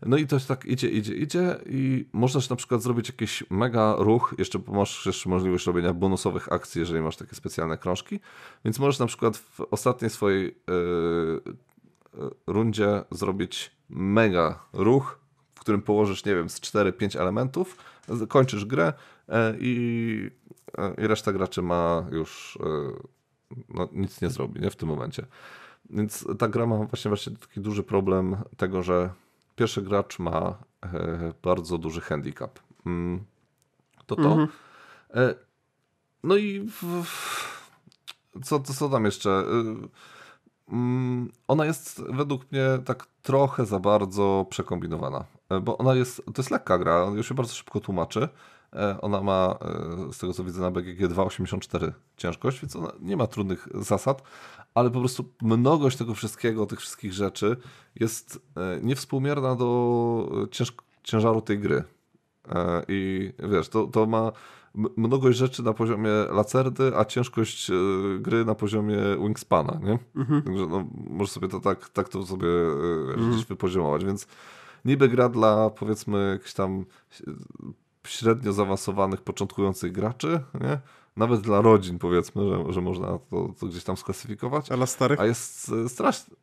No i to tak idzie, idzie, idzie i możesz na przykład zrobić jakiś mega ruch, jeszcze masz jeszcze możliwość robienia bonusowych akcji, jeżeli masz takie specjalne krążki, więc możesz na przykład w ostatniej swojej yy, rundzie zrobić mega ruch, którym położysz, nie wiem, z 4-5 elementów, kończysz grę i, i reszta graczy ma już no, nic nie zrobi nie, w tym momencie. Więc ta gra ma właśnie, właśnie taki duży problem tego, że pierwszy gracz ma e, bardzo duży handicap. Mm, to to. Mhm. E, no i w, co, co tam jeszcze? E, mm, ona jest według mnie tak trochę za bardzo przekombinowana, bo ona jest, to jest lekka gra, już się bardzo szybko tłumaczy. Ona ma, z tego co widzę na BGG 2,84 ciężkość, więc ona nie ma trudnych zasad, ale po prostu mnogość tego wszystkiego, tych wszystkich rzeczy jest e, niewspółmierna do cięż ciężaru tej gry. E, I wiesz, to, to ma mnogość rzeczy na poziomie lacerdy, a ciężkość e, gry na poziomie wingspana, nie? Mhm. Także no, możesz sobie to tak, tak to sobie mhm. wypoziomować, więc niby gra dla powiedzmy jakichś tam średnio zaawansowanych, początkujących graczy, nie? nawet dla rodzin powiedzmy, że, że można to, to gdzieś tam sklasyfikować. A dla starych? A jest e, strasznie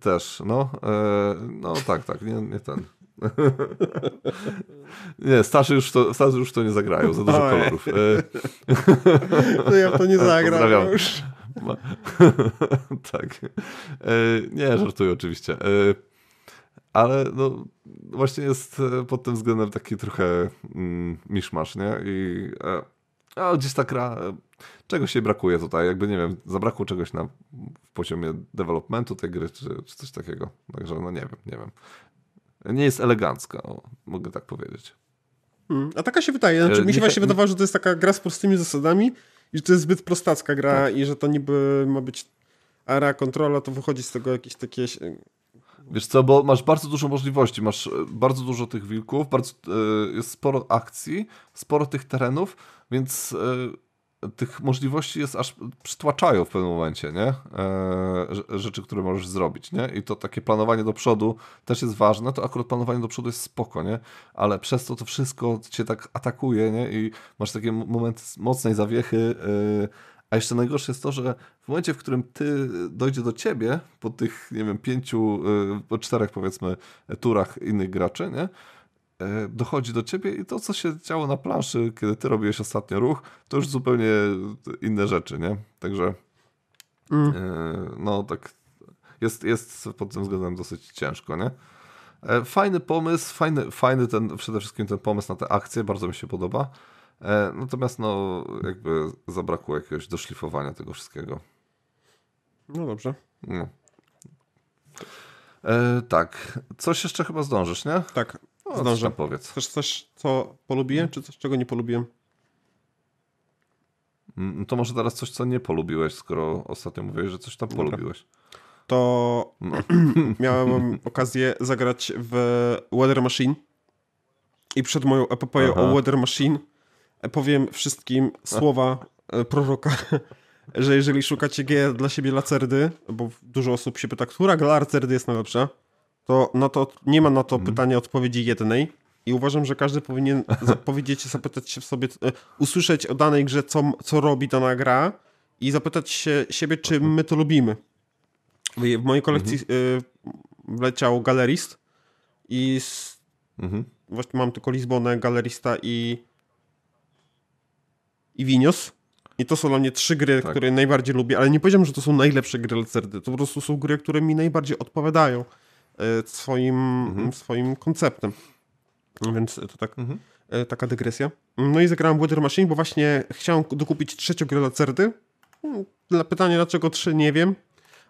też, no, e, no tak, tak, nie, nie ten. nie, starszy już, to, starszy już to nie zagrają, za dużo kolorów. E, to ja to nie zagram już. tak. Nie, żartuję oczywiście. Ale no, właśnie jest pod tym względem taki trochę mm, miszmasz, nie? I a gdzieś ta gra, czegoś się brakuje tutaj, jakby nie wiem, zabrakło czegoś na w poziomie developmentu tej gry, czy, czy coś takiego. Także no nie wiem, nie wiem. Nie jest elegancka, o, mogę tak powiedzieć. Hmm, a taka się wydaje, znaczy, e, mi się właśnie wydawało, że to jest taka gra z prostymi zasadami i że to jest zbyt prostacka gra tak. i że to niby ma być area kontrola, to wychodzi z tego jakieś takie Wiesz co, bo masz bardzo dużo możliwości, masz e, bardzo dużo tych wilków, bardzo, e, jest sporo akcji, sporo tych terenów, więc e, tych możliwości jest aż przytłaczają w pewnym momencie, nie? rzeczy, które możesz zrobić, nie? I to takie planowanie do przodu też jest ważne, to akurat planowanie do przodu jest spoko, nie? Ale przez to to wszystko cię tak atakuje, nie? I masz takie momenty mocnej zawiechy, a jeszcze najgorsze jest to, że w momencie, w którym ty dojdzie do ciebie, po tych, nie wiem, pięciu, czterech powiedzmy turach innych graczy, nie? E, dochodzi do ciebie i to, co się działo na planszy, kiedy ty robiłeś ostatnio ruch, to już zupełnie inne rzeczy, nie? Także mm. E, no tak jest, jest pod tym względem dosyć ciężko, nie? E, fajny pomysł, fajny, fajny ten, przede wszystkim ten pomysł na te akcje, bardzo mi się podoba. Natomiast no jakby zabrakło jakiegoś doszlifowania tego wszystkiego. No dobrze. No. E, tak. Coś jeszcze chyba zdążysz, nie? Tak, no, zdążę. powiedz. Chcesz coś, co polubiłem, czy coś, czego nie polubiłem? Mm, to może teraz coś, co nie polubiłeś, skoro ostatnio mówiłeś, że coś tam Dobra. polubiłeś. To no. miałem okazję zagrać w Weather Machine i przed moją epopeją Aha. o Weather Machine powiem wszystkim słowa proroka, że jeżeli szukacie G dla siebie lacerdy, bo dużo osób się pyta, która lacerdy jest najlepsza, to, no to nie ma na to mhm. pytania odpowiedzi jednej. I uważam, że każdy powinien powiedzieć, zapytać się w sobie, e, usłyszeć o danej grze, co, co robi dana gra i zapytać się siebie, czy my to lubimy. W mojej kolekcji mhm. Y, wleciał Galerist i z, mhm. właśnie mam tylko Lizbonę, Galerista i i Vinios. I to są dla mnie trzy gry, tak. które najbardziej lubię, ale nie powiedziałem, że to są najlepsze gry Lacerdy. To po prostu są gry, które mi najbardziej odpowiadają e, swoim, mhm. swoim konceptem. Więc to tak, mhm. E, taka dygresja. No i zagrałem Weather Machine, bo właśnie chciałem dokupić trzecią grę Lacerdy. Hmm, dla pytania dlaczego trzy, nie wiem,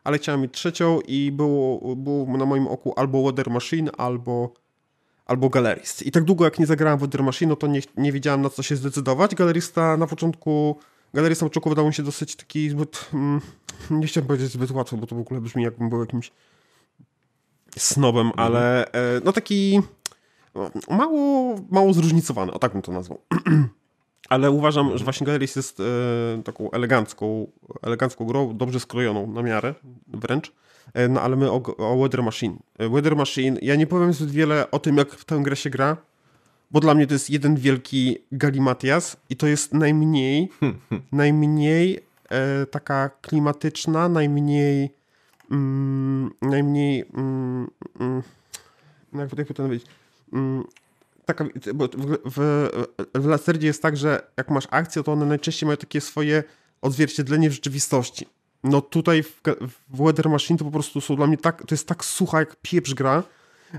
ale chciałem mieć trzecią i było, było na moim oku albo Weather Machine, albo albo Galerist. I tak długo jak nie zagrałem w Weather Machine, no to nie, nie wiedziałem na co się zdecydować. Galerista na początku Galeria początku wydawał mi się dosyć taki zbyt, mm, nie chciałem powiedzieć zbyt łatwo, bo to w ogóle brzmi jakbym był jakimś snobem, mhm. ale e, no taki no, mało, mało zróżnicowany, o tak bym to nazwał. ale uważam, że właśnie Galeris jest e, taką elegancką, elegancką grą, dobrze skrojoną na miarę wręcz. E, no ale my o, o Weather Machine. Weather Machine, ja nie powiem zbyt wiele o tym, jak w tę grę się gra, bo dla mnie to jest jeden wielki galimatias i to jest najmniej, najmniej e, taka klimatyczna, najmniej mm, najmniej mm, mm, jak, jak powiedzieć mm, taka, bo w, w, w Lacerdzie jest tak, że jak masz akcję, to one najczęściej mają takie swoje odzwierciedlenie w rzeczywistości. No tutaj w, w Weather Machine to po prostu są dla mnie tak, to jest tak sucha jak pieprz gra,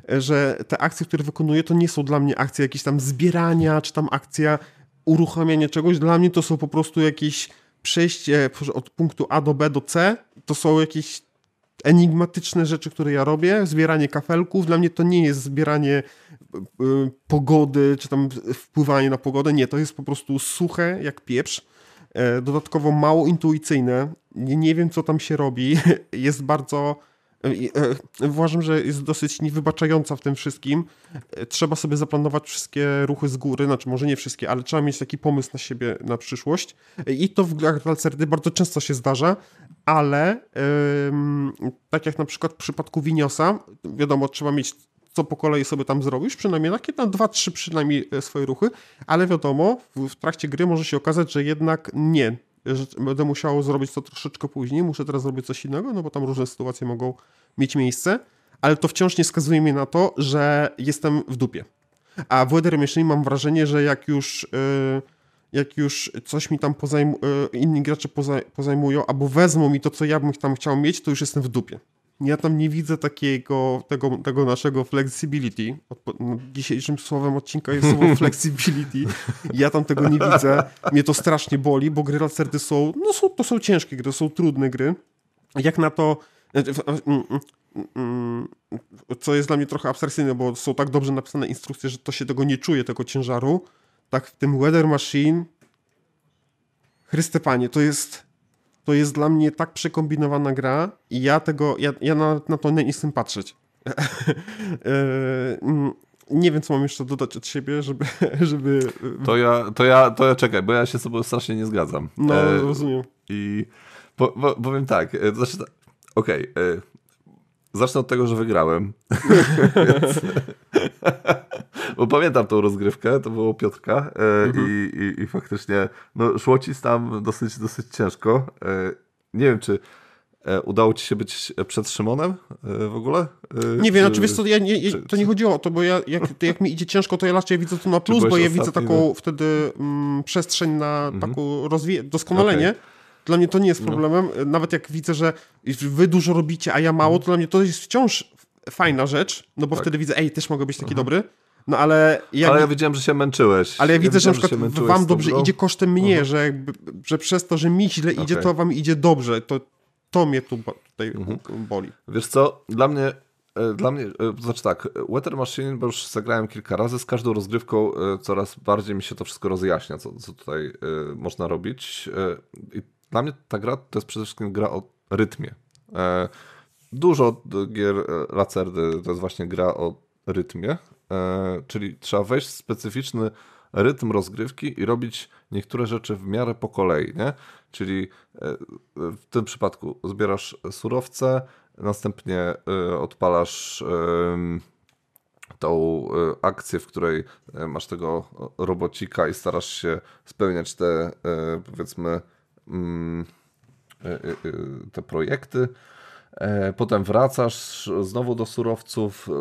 że te akcje, które wykonuję, to nie są dla mnie akcje jakieś tam zbierania, czy tam akcja uruchamiania czegoś. Dla mnie to są po prostu jakieś przejście od punktu A do B do C. To są jakieś enigmatyczne rzeczy, które ja robię. Zbieranie kafelków. Dla mnie to nie jest zbieranie y, pogody, czy tam wpływanie na pogodę. Nie, to jest po prostu suche jak pieprz. E, dodatkowo mało intuicyjne. Nie, nie wiem, co tam się robi. Jest bardzo E, uważam, że jest dosyć niewybaczająca w tym wszystkim. E, trzeba sobie zaplanować wszystkie ruchy z góry, znaczy może nie wszystkie, ale trzeba mieć taki pomysł na siebie na przyszłość. E, I to w grach Valcerdy bardzo często się zdarza, ale tak jak na przykład w przypadku Winiosa, wiadomo, trzeba mieć co po kolei sobie tam zrobisz, przynajmniej takie tam dwa, trzy przynajmniej swoje ruchy, ale wiadomo, w, w trakcie gry może się okazać, że jednak nie, będę musiał zrobić to troszeczkę później, muszę teraz zrobić coś innego, no bo tam różne sytuacje mogą mieć miejsce, ale to wciąż nie skazuje mnie na to, że jestem w dupie. A w Weather Machine mam wrażenie, że jak już, yy, jak już coś mi tam pozajm, yy, inni gracze pozaj, pozajmują, albo wezmą mi to, co ja bym tam chciał mieć, to już jestem w dupie. Ja tam nie widzę takiego, tego, tego naszego flexibility. No, dzisiejszym słowem odcinka jest słowo flexibility. Ja tam tego nie widzę. Mnie to strasznie boli, bo gry Lacerdy są, no są, to są ciężkie gry, to są trudne gry. Jak na to, znaczy, mm, mm, mm, co jest dla mnie trochę abstrakcyjne, bo są tak dobrze napisane instrukcje, że to się tego nie czuje, tego ciężaru. Tak w tym Weather Machine Chryste Panie, to jest to jest dla mnie tak przekombinowana gra i ja tego, ja, ja na, na to nie chcę patrzeć. E, mm, nie wiem, co mam jeszcze dodać od siebie, żeby... żeby... To, ja, to, ja, to ja czekaj, bo ja się z tobą strasznie nie zgadzam. No, e, rozumiem. I po, po, powiem tak, e, znaczy, okej, okay, e, zacznę od tego, że wygrałem. Więc, bo pamiętam tą rozgrywkę, to było Piotrka e, mhm. i, i, i, faktycznie no, szło ci tam dosyć, dosyć ciężko. E, nie wiem, czy e, udało ci się być przed Szymonem e, w ogóle? E, nie wiem, znaczy wiesz co, ja nie, to nie chodziło o to, bo ja, jak, jak mi idzie ciężko, to ja raczej widzę to na plus, bo ja widzę taką no? wtedy mm, przestrzeń na mhm. taką doskonalenie. Okay. Dla mnie to nie jest no. problemem. No. Nawet jak widzę, że wy dużo robicie, a ja mało, to dla mnie to jest wciąż fajna rzecz, no bo tak. wtedy widzę, ej, też mogę być taki Aha. dobry. No ale... Jak... Ale ja wiedziałem, że się męczyłeś. Ale ja, ja widzę, że na przykład wam dobrze idzie kosztem mnie, -huh. że, jakby, że przez to, że mi źle idzie, okay. to wam idzie dobrze. To, to mnie tu tutaj mhm. boli. Wiesz co, dla mnie e, dla mnie, e, znaczy tak, Weather Machine, bo już zagrałem kilka razy, z każdą rozgrywką e, coraz bardziej mi się to wszystko rozjaśnia, co, co tutaj można robić. I dla mnie ta gra to jest przede wszystkim gra o rytmie. Dużo gier Lacerdy to jest właśnie gra o rytmie. E, czyli trzeba wejść w specyficzny rytm rozgrywki i robić niektóre rzeczy w miarę po kolei, nie? Czyli e, w tym przypadku zbierasz surowce, następnie e, odpalasz tą akcję, w której masz tego robocika i starasz się spełniać te powiedzmy mm, te projekty. E, potem wracasz znowu do surowców, e,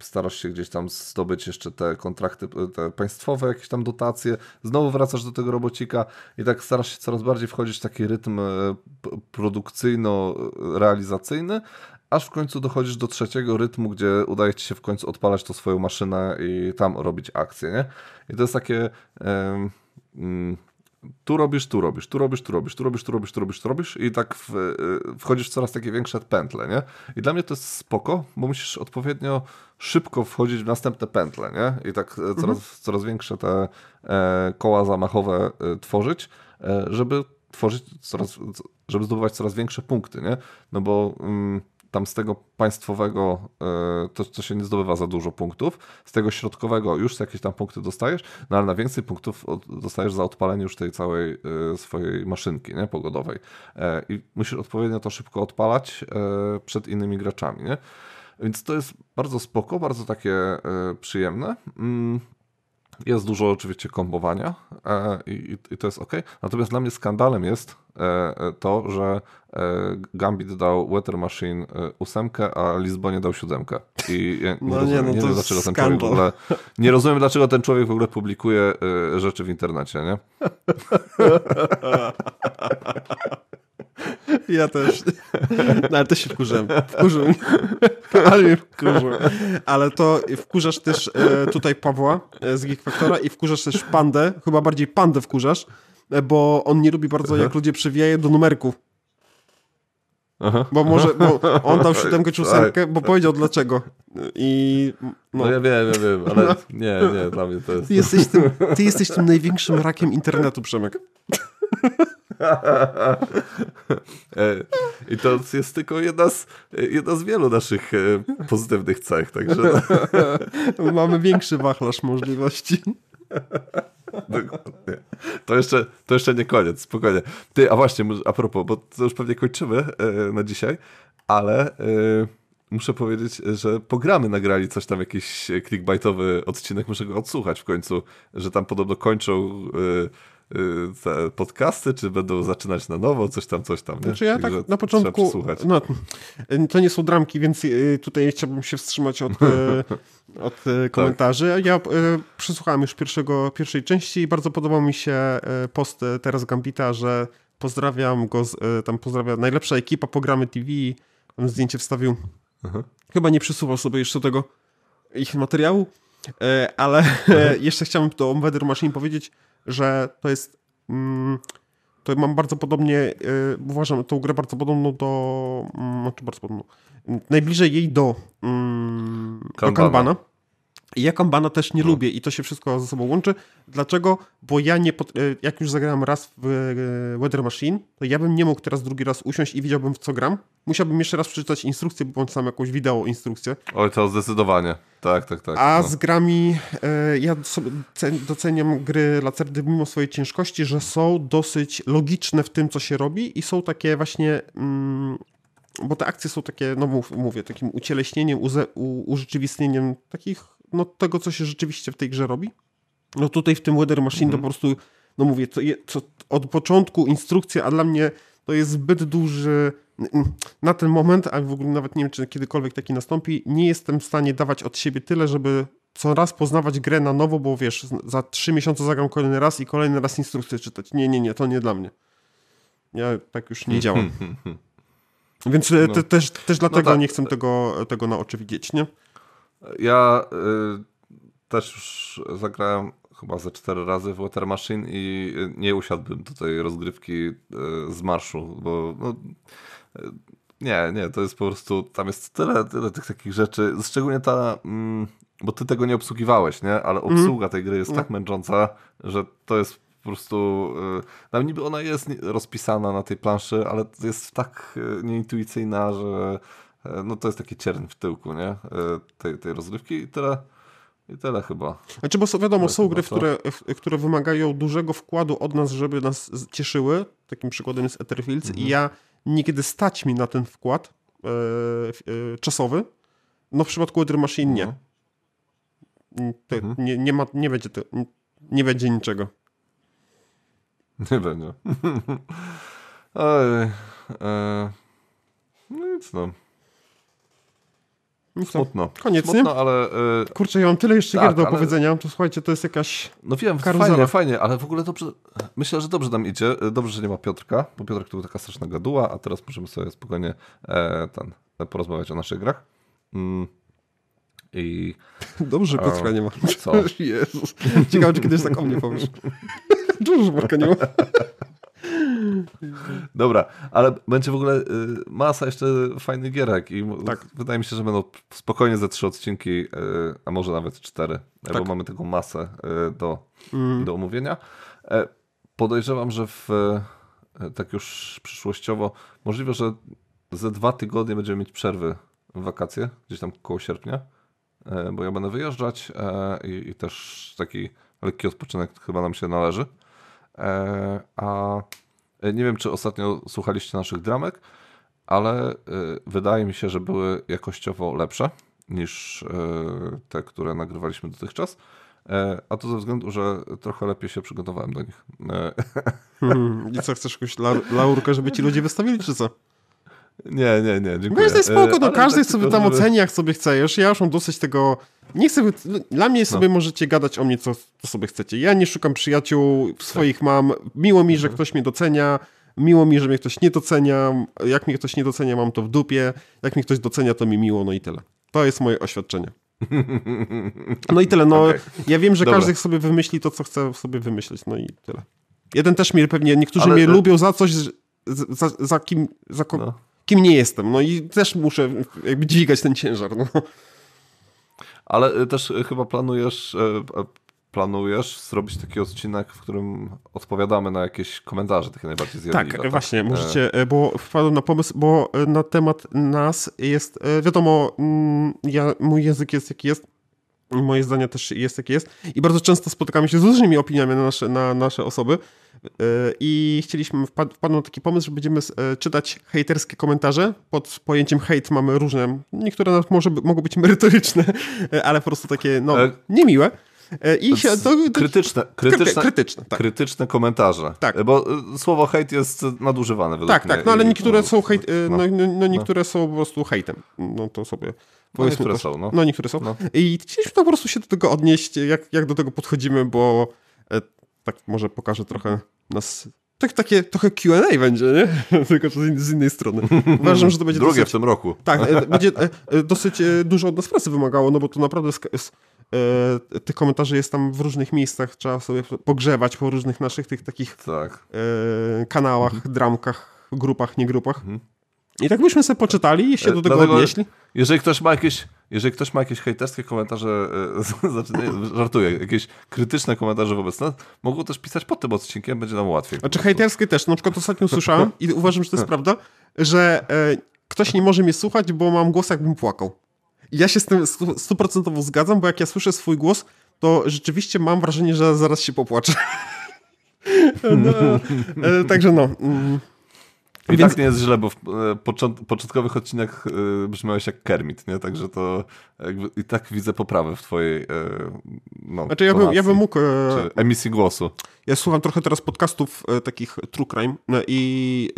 starasz się gdzieś tam zdobyć jeszcze te kontrakty te państwowe, jakieś tam dotacje, znowu wracasz do tego robocika i tak starasz się coraz bardziej wchodzić w taki rytm e, produkcyjno-realizacyjny, aż w końcu dochodzisz do trzeciego rytmu, gdzie udaje ci się w końcu odpalać tą swoją maszynę i tam robić akcję, nie? I to jest takie... Yy, tu robisz, tu robisz, tu robisz, tu robisz, tu robisz, tu robisz, tu robisz, tu robisz i tak w, y, wchodzisz w coraz takie większe pętle, nie? I dla mnie to jest spoko, bo musisz odpowiednio szybko wchodzić w następne pętle, nie? I tak e, coraz, mhm. coraz większe te e, koła zamachowe e, tworzyć, e, żeby tworzyć coraz, żeby zdobywać coraz większe punkty, nie? No bo... Mm, tam z tego państwowego e, to, to się nie zdobywa za dużo punktów, z tego środkowego już jakieś tam punkty dostajesz, no ale na więcej punktów dostajesz za odpalenie już tej całej e, swojej maszynki nie, pogodowej. E, I musisz odpowiednio to szybko odpalać przed innymi graczami. Nie? Więc to jest bardzo spoko, bardzo takie przyjemne. Jest dużo oczywiście kombowania i, i, to jest ok. Natomiast dla mnie skandalem jest to, że Gambit dał Weather Machine ósemkę, a Lizbonie dał siódemkę. I nie no rozumiem, nie, no nie wiem, dlaczego ten człowiek w ogóle, nie rozumiem, dlaczego ten człowiek w ogóle publikuje rzeczy w internecie, nie? Ja też. No, ale też się wkurzyłem. Wkurzył mnie. Ale mnie wkurzył. Ale to wkurzasz też e, tutaj Pawła e, z Geek Factora i wkurzasz też Pandę. Chyba bardziej Pandę wkurzasz, e, bo on nie lubi bardzo, jak ludzie przewijają do numerków. Aha. Bo może, bo on dał siódemkę czy ósemkę, bo powiedział dlaczego. I, no. no ja wiem, ja wiem, ale no. nie, nie, dla mnie to jest... Ty jesteś tym, ty jesteś tym największym rakiem internetu, Przemek. E, I to jest tylko jedna z, jedna z wielu naszych e, pozytywnych cech, także... Mamy większy wachlarz możliwości. Dokładnie. To jeszcze, to jeszcze nie koniec, spokojnie. Ty, a właśnie, a propos, bo to już pewnie kończymy e, na dzisiaj, ale muszę powiedzieć, że pogramy nagrali coś tam, jakiś clickbaitowy odcinek, muszę go odsłuchać w końcu, że tam podobno kończą te podcasty, czy będą zaczynać na nowo, coś tam, coś tam. Nie? Znaczy ja tak na początku, no, to nie są dramki, więc y, tutaj chciałbym się wstrzymać od, y, od komentarzy. Tak. Ja przesłuchałem już pierwszego, pierwszej części i bardzo podobał mi się post teraz Gambita, że pozdrawiam go, tam pozdrawia najlepsza ekipa Programy TV, tam zdjęcie wstawił. Aha. Chyba nie przesuwał sobie jeszcze tego ich materiału, ale jeszcze chciałbym to o Weather Machine powiedzieć, że to jest. Mm, to mam bardzo podobnie, yy, uważam tą grę bardzo podobną do. Mm, znaczy bardzo podobną. Najbliżej jej do, mm, do Kanbana. Ja Kanbana też nie no. lubię i to się wszystko ze sobą łączy. Dlaczego? Bo ja nie. E, jak już zagrałem raz w e, Weather Machine, to ja bym nie mógł teraz drugi raz usiąść i widziałbym w co gram. Musiałbym jeszcze raz przeczytać instrukcję, bądź sam jakąś wideo instrukcję. Oj, to zdecydowanie. Tak, tak, tak. A no. z grami, e, ja doceniam gry Lacerdy mimo swojej ciężkości, że są dosyć logiczne w tym, co się robi i są takie właśnie... Mm, bo te akcje są takie, no mów, mówię, takim ucieleśnieniem, uze, u, urzeczywistnieniem takich no, tego, co się rzeczywiście w tej grze robi. No tutaj w tym Weather Machine -hmm. to mhm. po prostu, no mówię, to, je, to od początku instrukcja, a dla mnie to jest zbyt duży na ten moment, a w ogóle nawet nie wiem, czy kiedykolwiek taki nastąpi, nie jestem w stanie dawać od siebie tyle, żeby co raz poznawać grę na nowo, bo wiesz, za trzy miesiące zagram kolejny raz i kolejny raz instrukcję czytać. Nie, nie, nie, to nie dla mnie. Ja tak już nie działam. Więc e, no. te, też, też dlatego no tak. nie chcę tego, tego na oczy widzieć, nie? Ja y, też już zagrałem chyba ze cztery razy w Water Machine i nie usiadłbym tutaj rozgrywki y, z marszu, bo no, y, nie, nie, to jest po prostu, tam jest tyle, tyle tych takich rzeczy, szczególnie ta, mm, bo ty tego nie obsługiwałeś, nie, ale mhm. obsługa tej gry jest mm. tak męcząca, że to jest po prostu, tam niby ona jest rozpisana na tej planszy, ale jest tak nieintuicyjna, że no to jest taki ciern w tyłku, nie? E, tej, tej rozgrywki i tyle. I tyle chyba. Znaczy, bo są, wiadomo, Ale są gry, co? które, które wymagają dużego wkładu od nas, żeby nas cieszyły. Takim przykładem jest Etherfields Mhm. i ja niekiedy stać mi na ten wkład e, e, czasowy. No w przypadku Ether Machine nie. Mhm. Te, Mhm. nie, nie, ma, nie, będzie te, nie będzie niczego. Nie będzie. Oj, e, no nic no. No? Smutno. Koniec, nie? Smutno, ale e, Kurczę, ja mam tyle jeszcze Tak, gier do ale- opowiedzenia, to słuchajcie, to jest jakaś... no wiem, Karuzela. fajnie, fajnie, ale w ogóle dobrze, myślę, że dobrze nam idzie. Dobrze, że nie ma Piotrka, bo Piotrek to był taka straszna gaduła, a teraz możemy sobie spokojnie e, ten, porozmawiać o naszych grach. Mm. I Dobrze, że A, Piotrka nie ma. co? Jezus. Ciekawe, czy kiedyś tak o mnie powiesz. Dobrze, że Piotrka nie ma. Dobra, ale będzie w ogóle y, masa jeszcze fajnych gierek i Tak. wydaje mi się, że będą spokojnie ze trzy odcinki, y, a może nawet cztery, Tak. bo mamy tego masę y, do, Mm. do omówienia. E, Podejrzewam, że w, e, tak już przyszłościowo możliwe, że ze dwa tygodnie będziemy mieć przerwy w wakacje, gdzieś tam koło sierpnia, e, bo ja będę wyjeżdżać i, i też taki lekki odpoczynek chyba nam się należy. E, A e, nie wiem, czy ostatnio słuchaliście naszych dramek, ale e, wydaje mi się, że były jakościowo lepsze niż te, które nagrywaliśmy dotychczas. A to ze względu, że trochę lepiej się przygotowałem do nich. Hmm. I co, chcesz jakąś lau- laurkę, żeby ci ludzie wystawili, czy co? Nie, nie, nie, dziękuję. No jest spoko, E, no każdy tak sobie tam żeby- oceni, jak sobie chce. Już ja już mam dosyć tego... Nie chcę... Dla mnie sobie możecie gadać o mnie, co, co sobie chcecie. Ja nie szukam przyjaciół, swoich mam. Miło mi, że ktoś mnie docenia. Miło mi, że mnie ktoś nie docenia. Jak mnie ktoś nie docenia, mam to w dupie. Jak mnie ktoś docenia, to mi miło, no i tyle. To jest moje oświadczenie. No i tyle. No, Okej. ja wiem, że Dobra. każdy sobie wymyśli to, co chce sobie wymyślić. No i tyle. Jeden też mnie pewnie, niektórzy Ale- mnie e- lubią za coś, za, za kim, za ko- No. Kim nie jestem. No i też muszę jakby dźwigać ten ciężar. No. Ale y, też y, chyba planujesz, y, planujesz zrobić taki odcinek, w którym odpowiadamy na jakieś komentarze takie najbardziej zjadliwe. Tak, właśnie, możecie, e, bo wpadłem na pomysł, bo e, na temat nas jest, e, wiadomo, mm, ja, mój język jest jaki jest, moje zdanie też jest jakie jest i bardzo często spotykamy się z różnymi opiniami na nasze, na nasze osoby e, i chcieliśmy, wpad, wpadł na taki pomysł, że będziemy e, czytać hejterskie komentarze, pod pojęciem hejt mamy różne, niektóre nawet może, mogą być merytoryczne, e, ale po prostu takie, no, niemiłe. I się, to, to, Krytyczne, krytyczne, krytyczne, tak. krytyczne komentarze. Tak. Bo słowo hejt jest nadużywane według Tak, mnie. tak, no ale niektóre są hejt, no. no, no, no niektóre są po prostu hejtem. No to sobie. Niektóre są, no. No niektóre są. No. I chcieliśmy po prostu się do tego odnieść, jak, jak do tego podchodzimy, bo e, tak może pokażę trochę nas. Tak, takie trochę QA będzie, nie? Tylko z, in- z innej strony. Uważam, że to będzie Drugie dosyć, w tym roku. tak, e, będzie e, e, dosyć e, dużo od nas pracy wymagało, no bo to naprawdę e, tych komentarzy jest tam w różnych miejscach, trzeba sobie pogrzewać po różnych naszych tych takich Tak. e, kanałach, dramkach, grupach, nie grupach. I tak byśmy sobie poczytali i się do tego dlatego- odnieśli. Jeżeli ktoś ma jakieś, jeżeli ktoś ma jakieś hejterskie komentarze, e, znaczy nie, żartuję, jakieś krytyczne komentarze wobec nas, mogą też pisać pod tym odcinkiem, będzie nam łatwiej. Znaczy hejterskie też. Na przykład ostatnio słyszałem i uważam, że to jest prawda, że e, ktoś nie może mnie słuchać, bo mam głos jakbym płakał. I ja się z tym stu- stuprocentowo zgadzam, bo jak ja słyszę swój głos, to rzeczywiście mam wrażenie, że zaraz się popłaczę. no, e, także no. Mm, I Więc- tak nie jest źle, bo w e, począt, początkowych odcinkach e, brzmiałeś jak Kermit, nie? Także to i tak widzę poprawę w twojej e, no, znaczy ja bym, ja bym mógł... Emisji głosu. Ja słucham trochę teraz podcastów takich true crime no i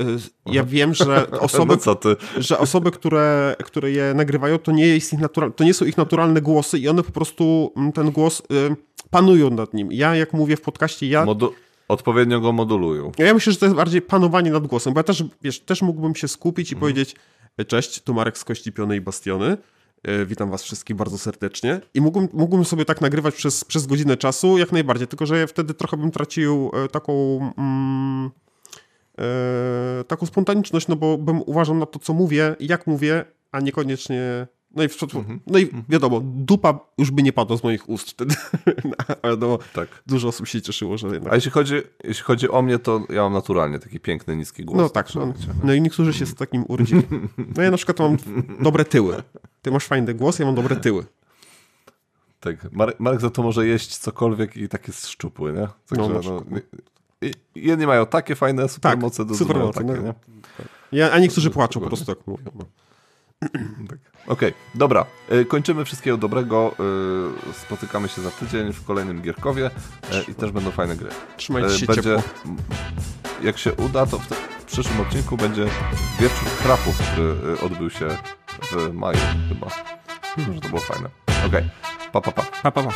ja wiem, że osoby, No co ty? że osoby, które, które je nagrywają, to nie, jest ich natural, to nie są ich naturalne głosy i one po prostu mm, ten głos y, panują nad nim. Ja jak mówię w podcaście, ja, Modu odpowiednio go modulują. ja myślę, że to jest bardziej panowanie nad głosem, bo ja też, wiesz, też mógłbym się skupić Mhm. i powiedzieć cześć, tu Marek z Kości Pionej i Bastiony. E, Witam was wszystkich bardzo serdecznie. I mógłbym, mógłbym sobie tak nagrywać przez, przez godzinę czasu, jak najbardziej, tylko że ja wtedy trochę bym tracił e, taką... Mm, e, taką spontaniczność, no bo bym uważał na to, co mówię, jak mówię, a niekoniecznie. No i, w, no i wiadomo, dupa już by nie padła z moich ust wtedy. Ale no, Tak. dużo osób się cieszyło, że jednak. A jeśli chodzi, jeśli chodzi o mnie, to ja mam naturalnie taki piękny, niski głos. No tak, no, no i niektórzy się z takim urodzili. No ja na przykład mam dobre tyły. Ty masz fajny głos, ja mam dobre tyły. Tak, Marek, Marek za to może jeść cokolwiek i tak jest szczupły, nie? Także, no, przykład. i- jedni mają takie fajne supermoce, Tak, drudzy mają supermoce, takie, no. nie? Ja, a niektórzy płaczą po prostu, jak mówią. No. Tak. Okej, dobra. Y, Kończymy wszystkiego dobrego. y, Spotykamy się za tydzień w kolejnym Gierkowie y, i też będą fajne gry. Trzymajcie się Będzie, ciepło. jak się uda, to w, te, w przyszłym odcinku będzie wieczór krapów, który odbył się w maju chyba. Że to było fajne. Okej, pa pa pa. Pa, pa, pa.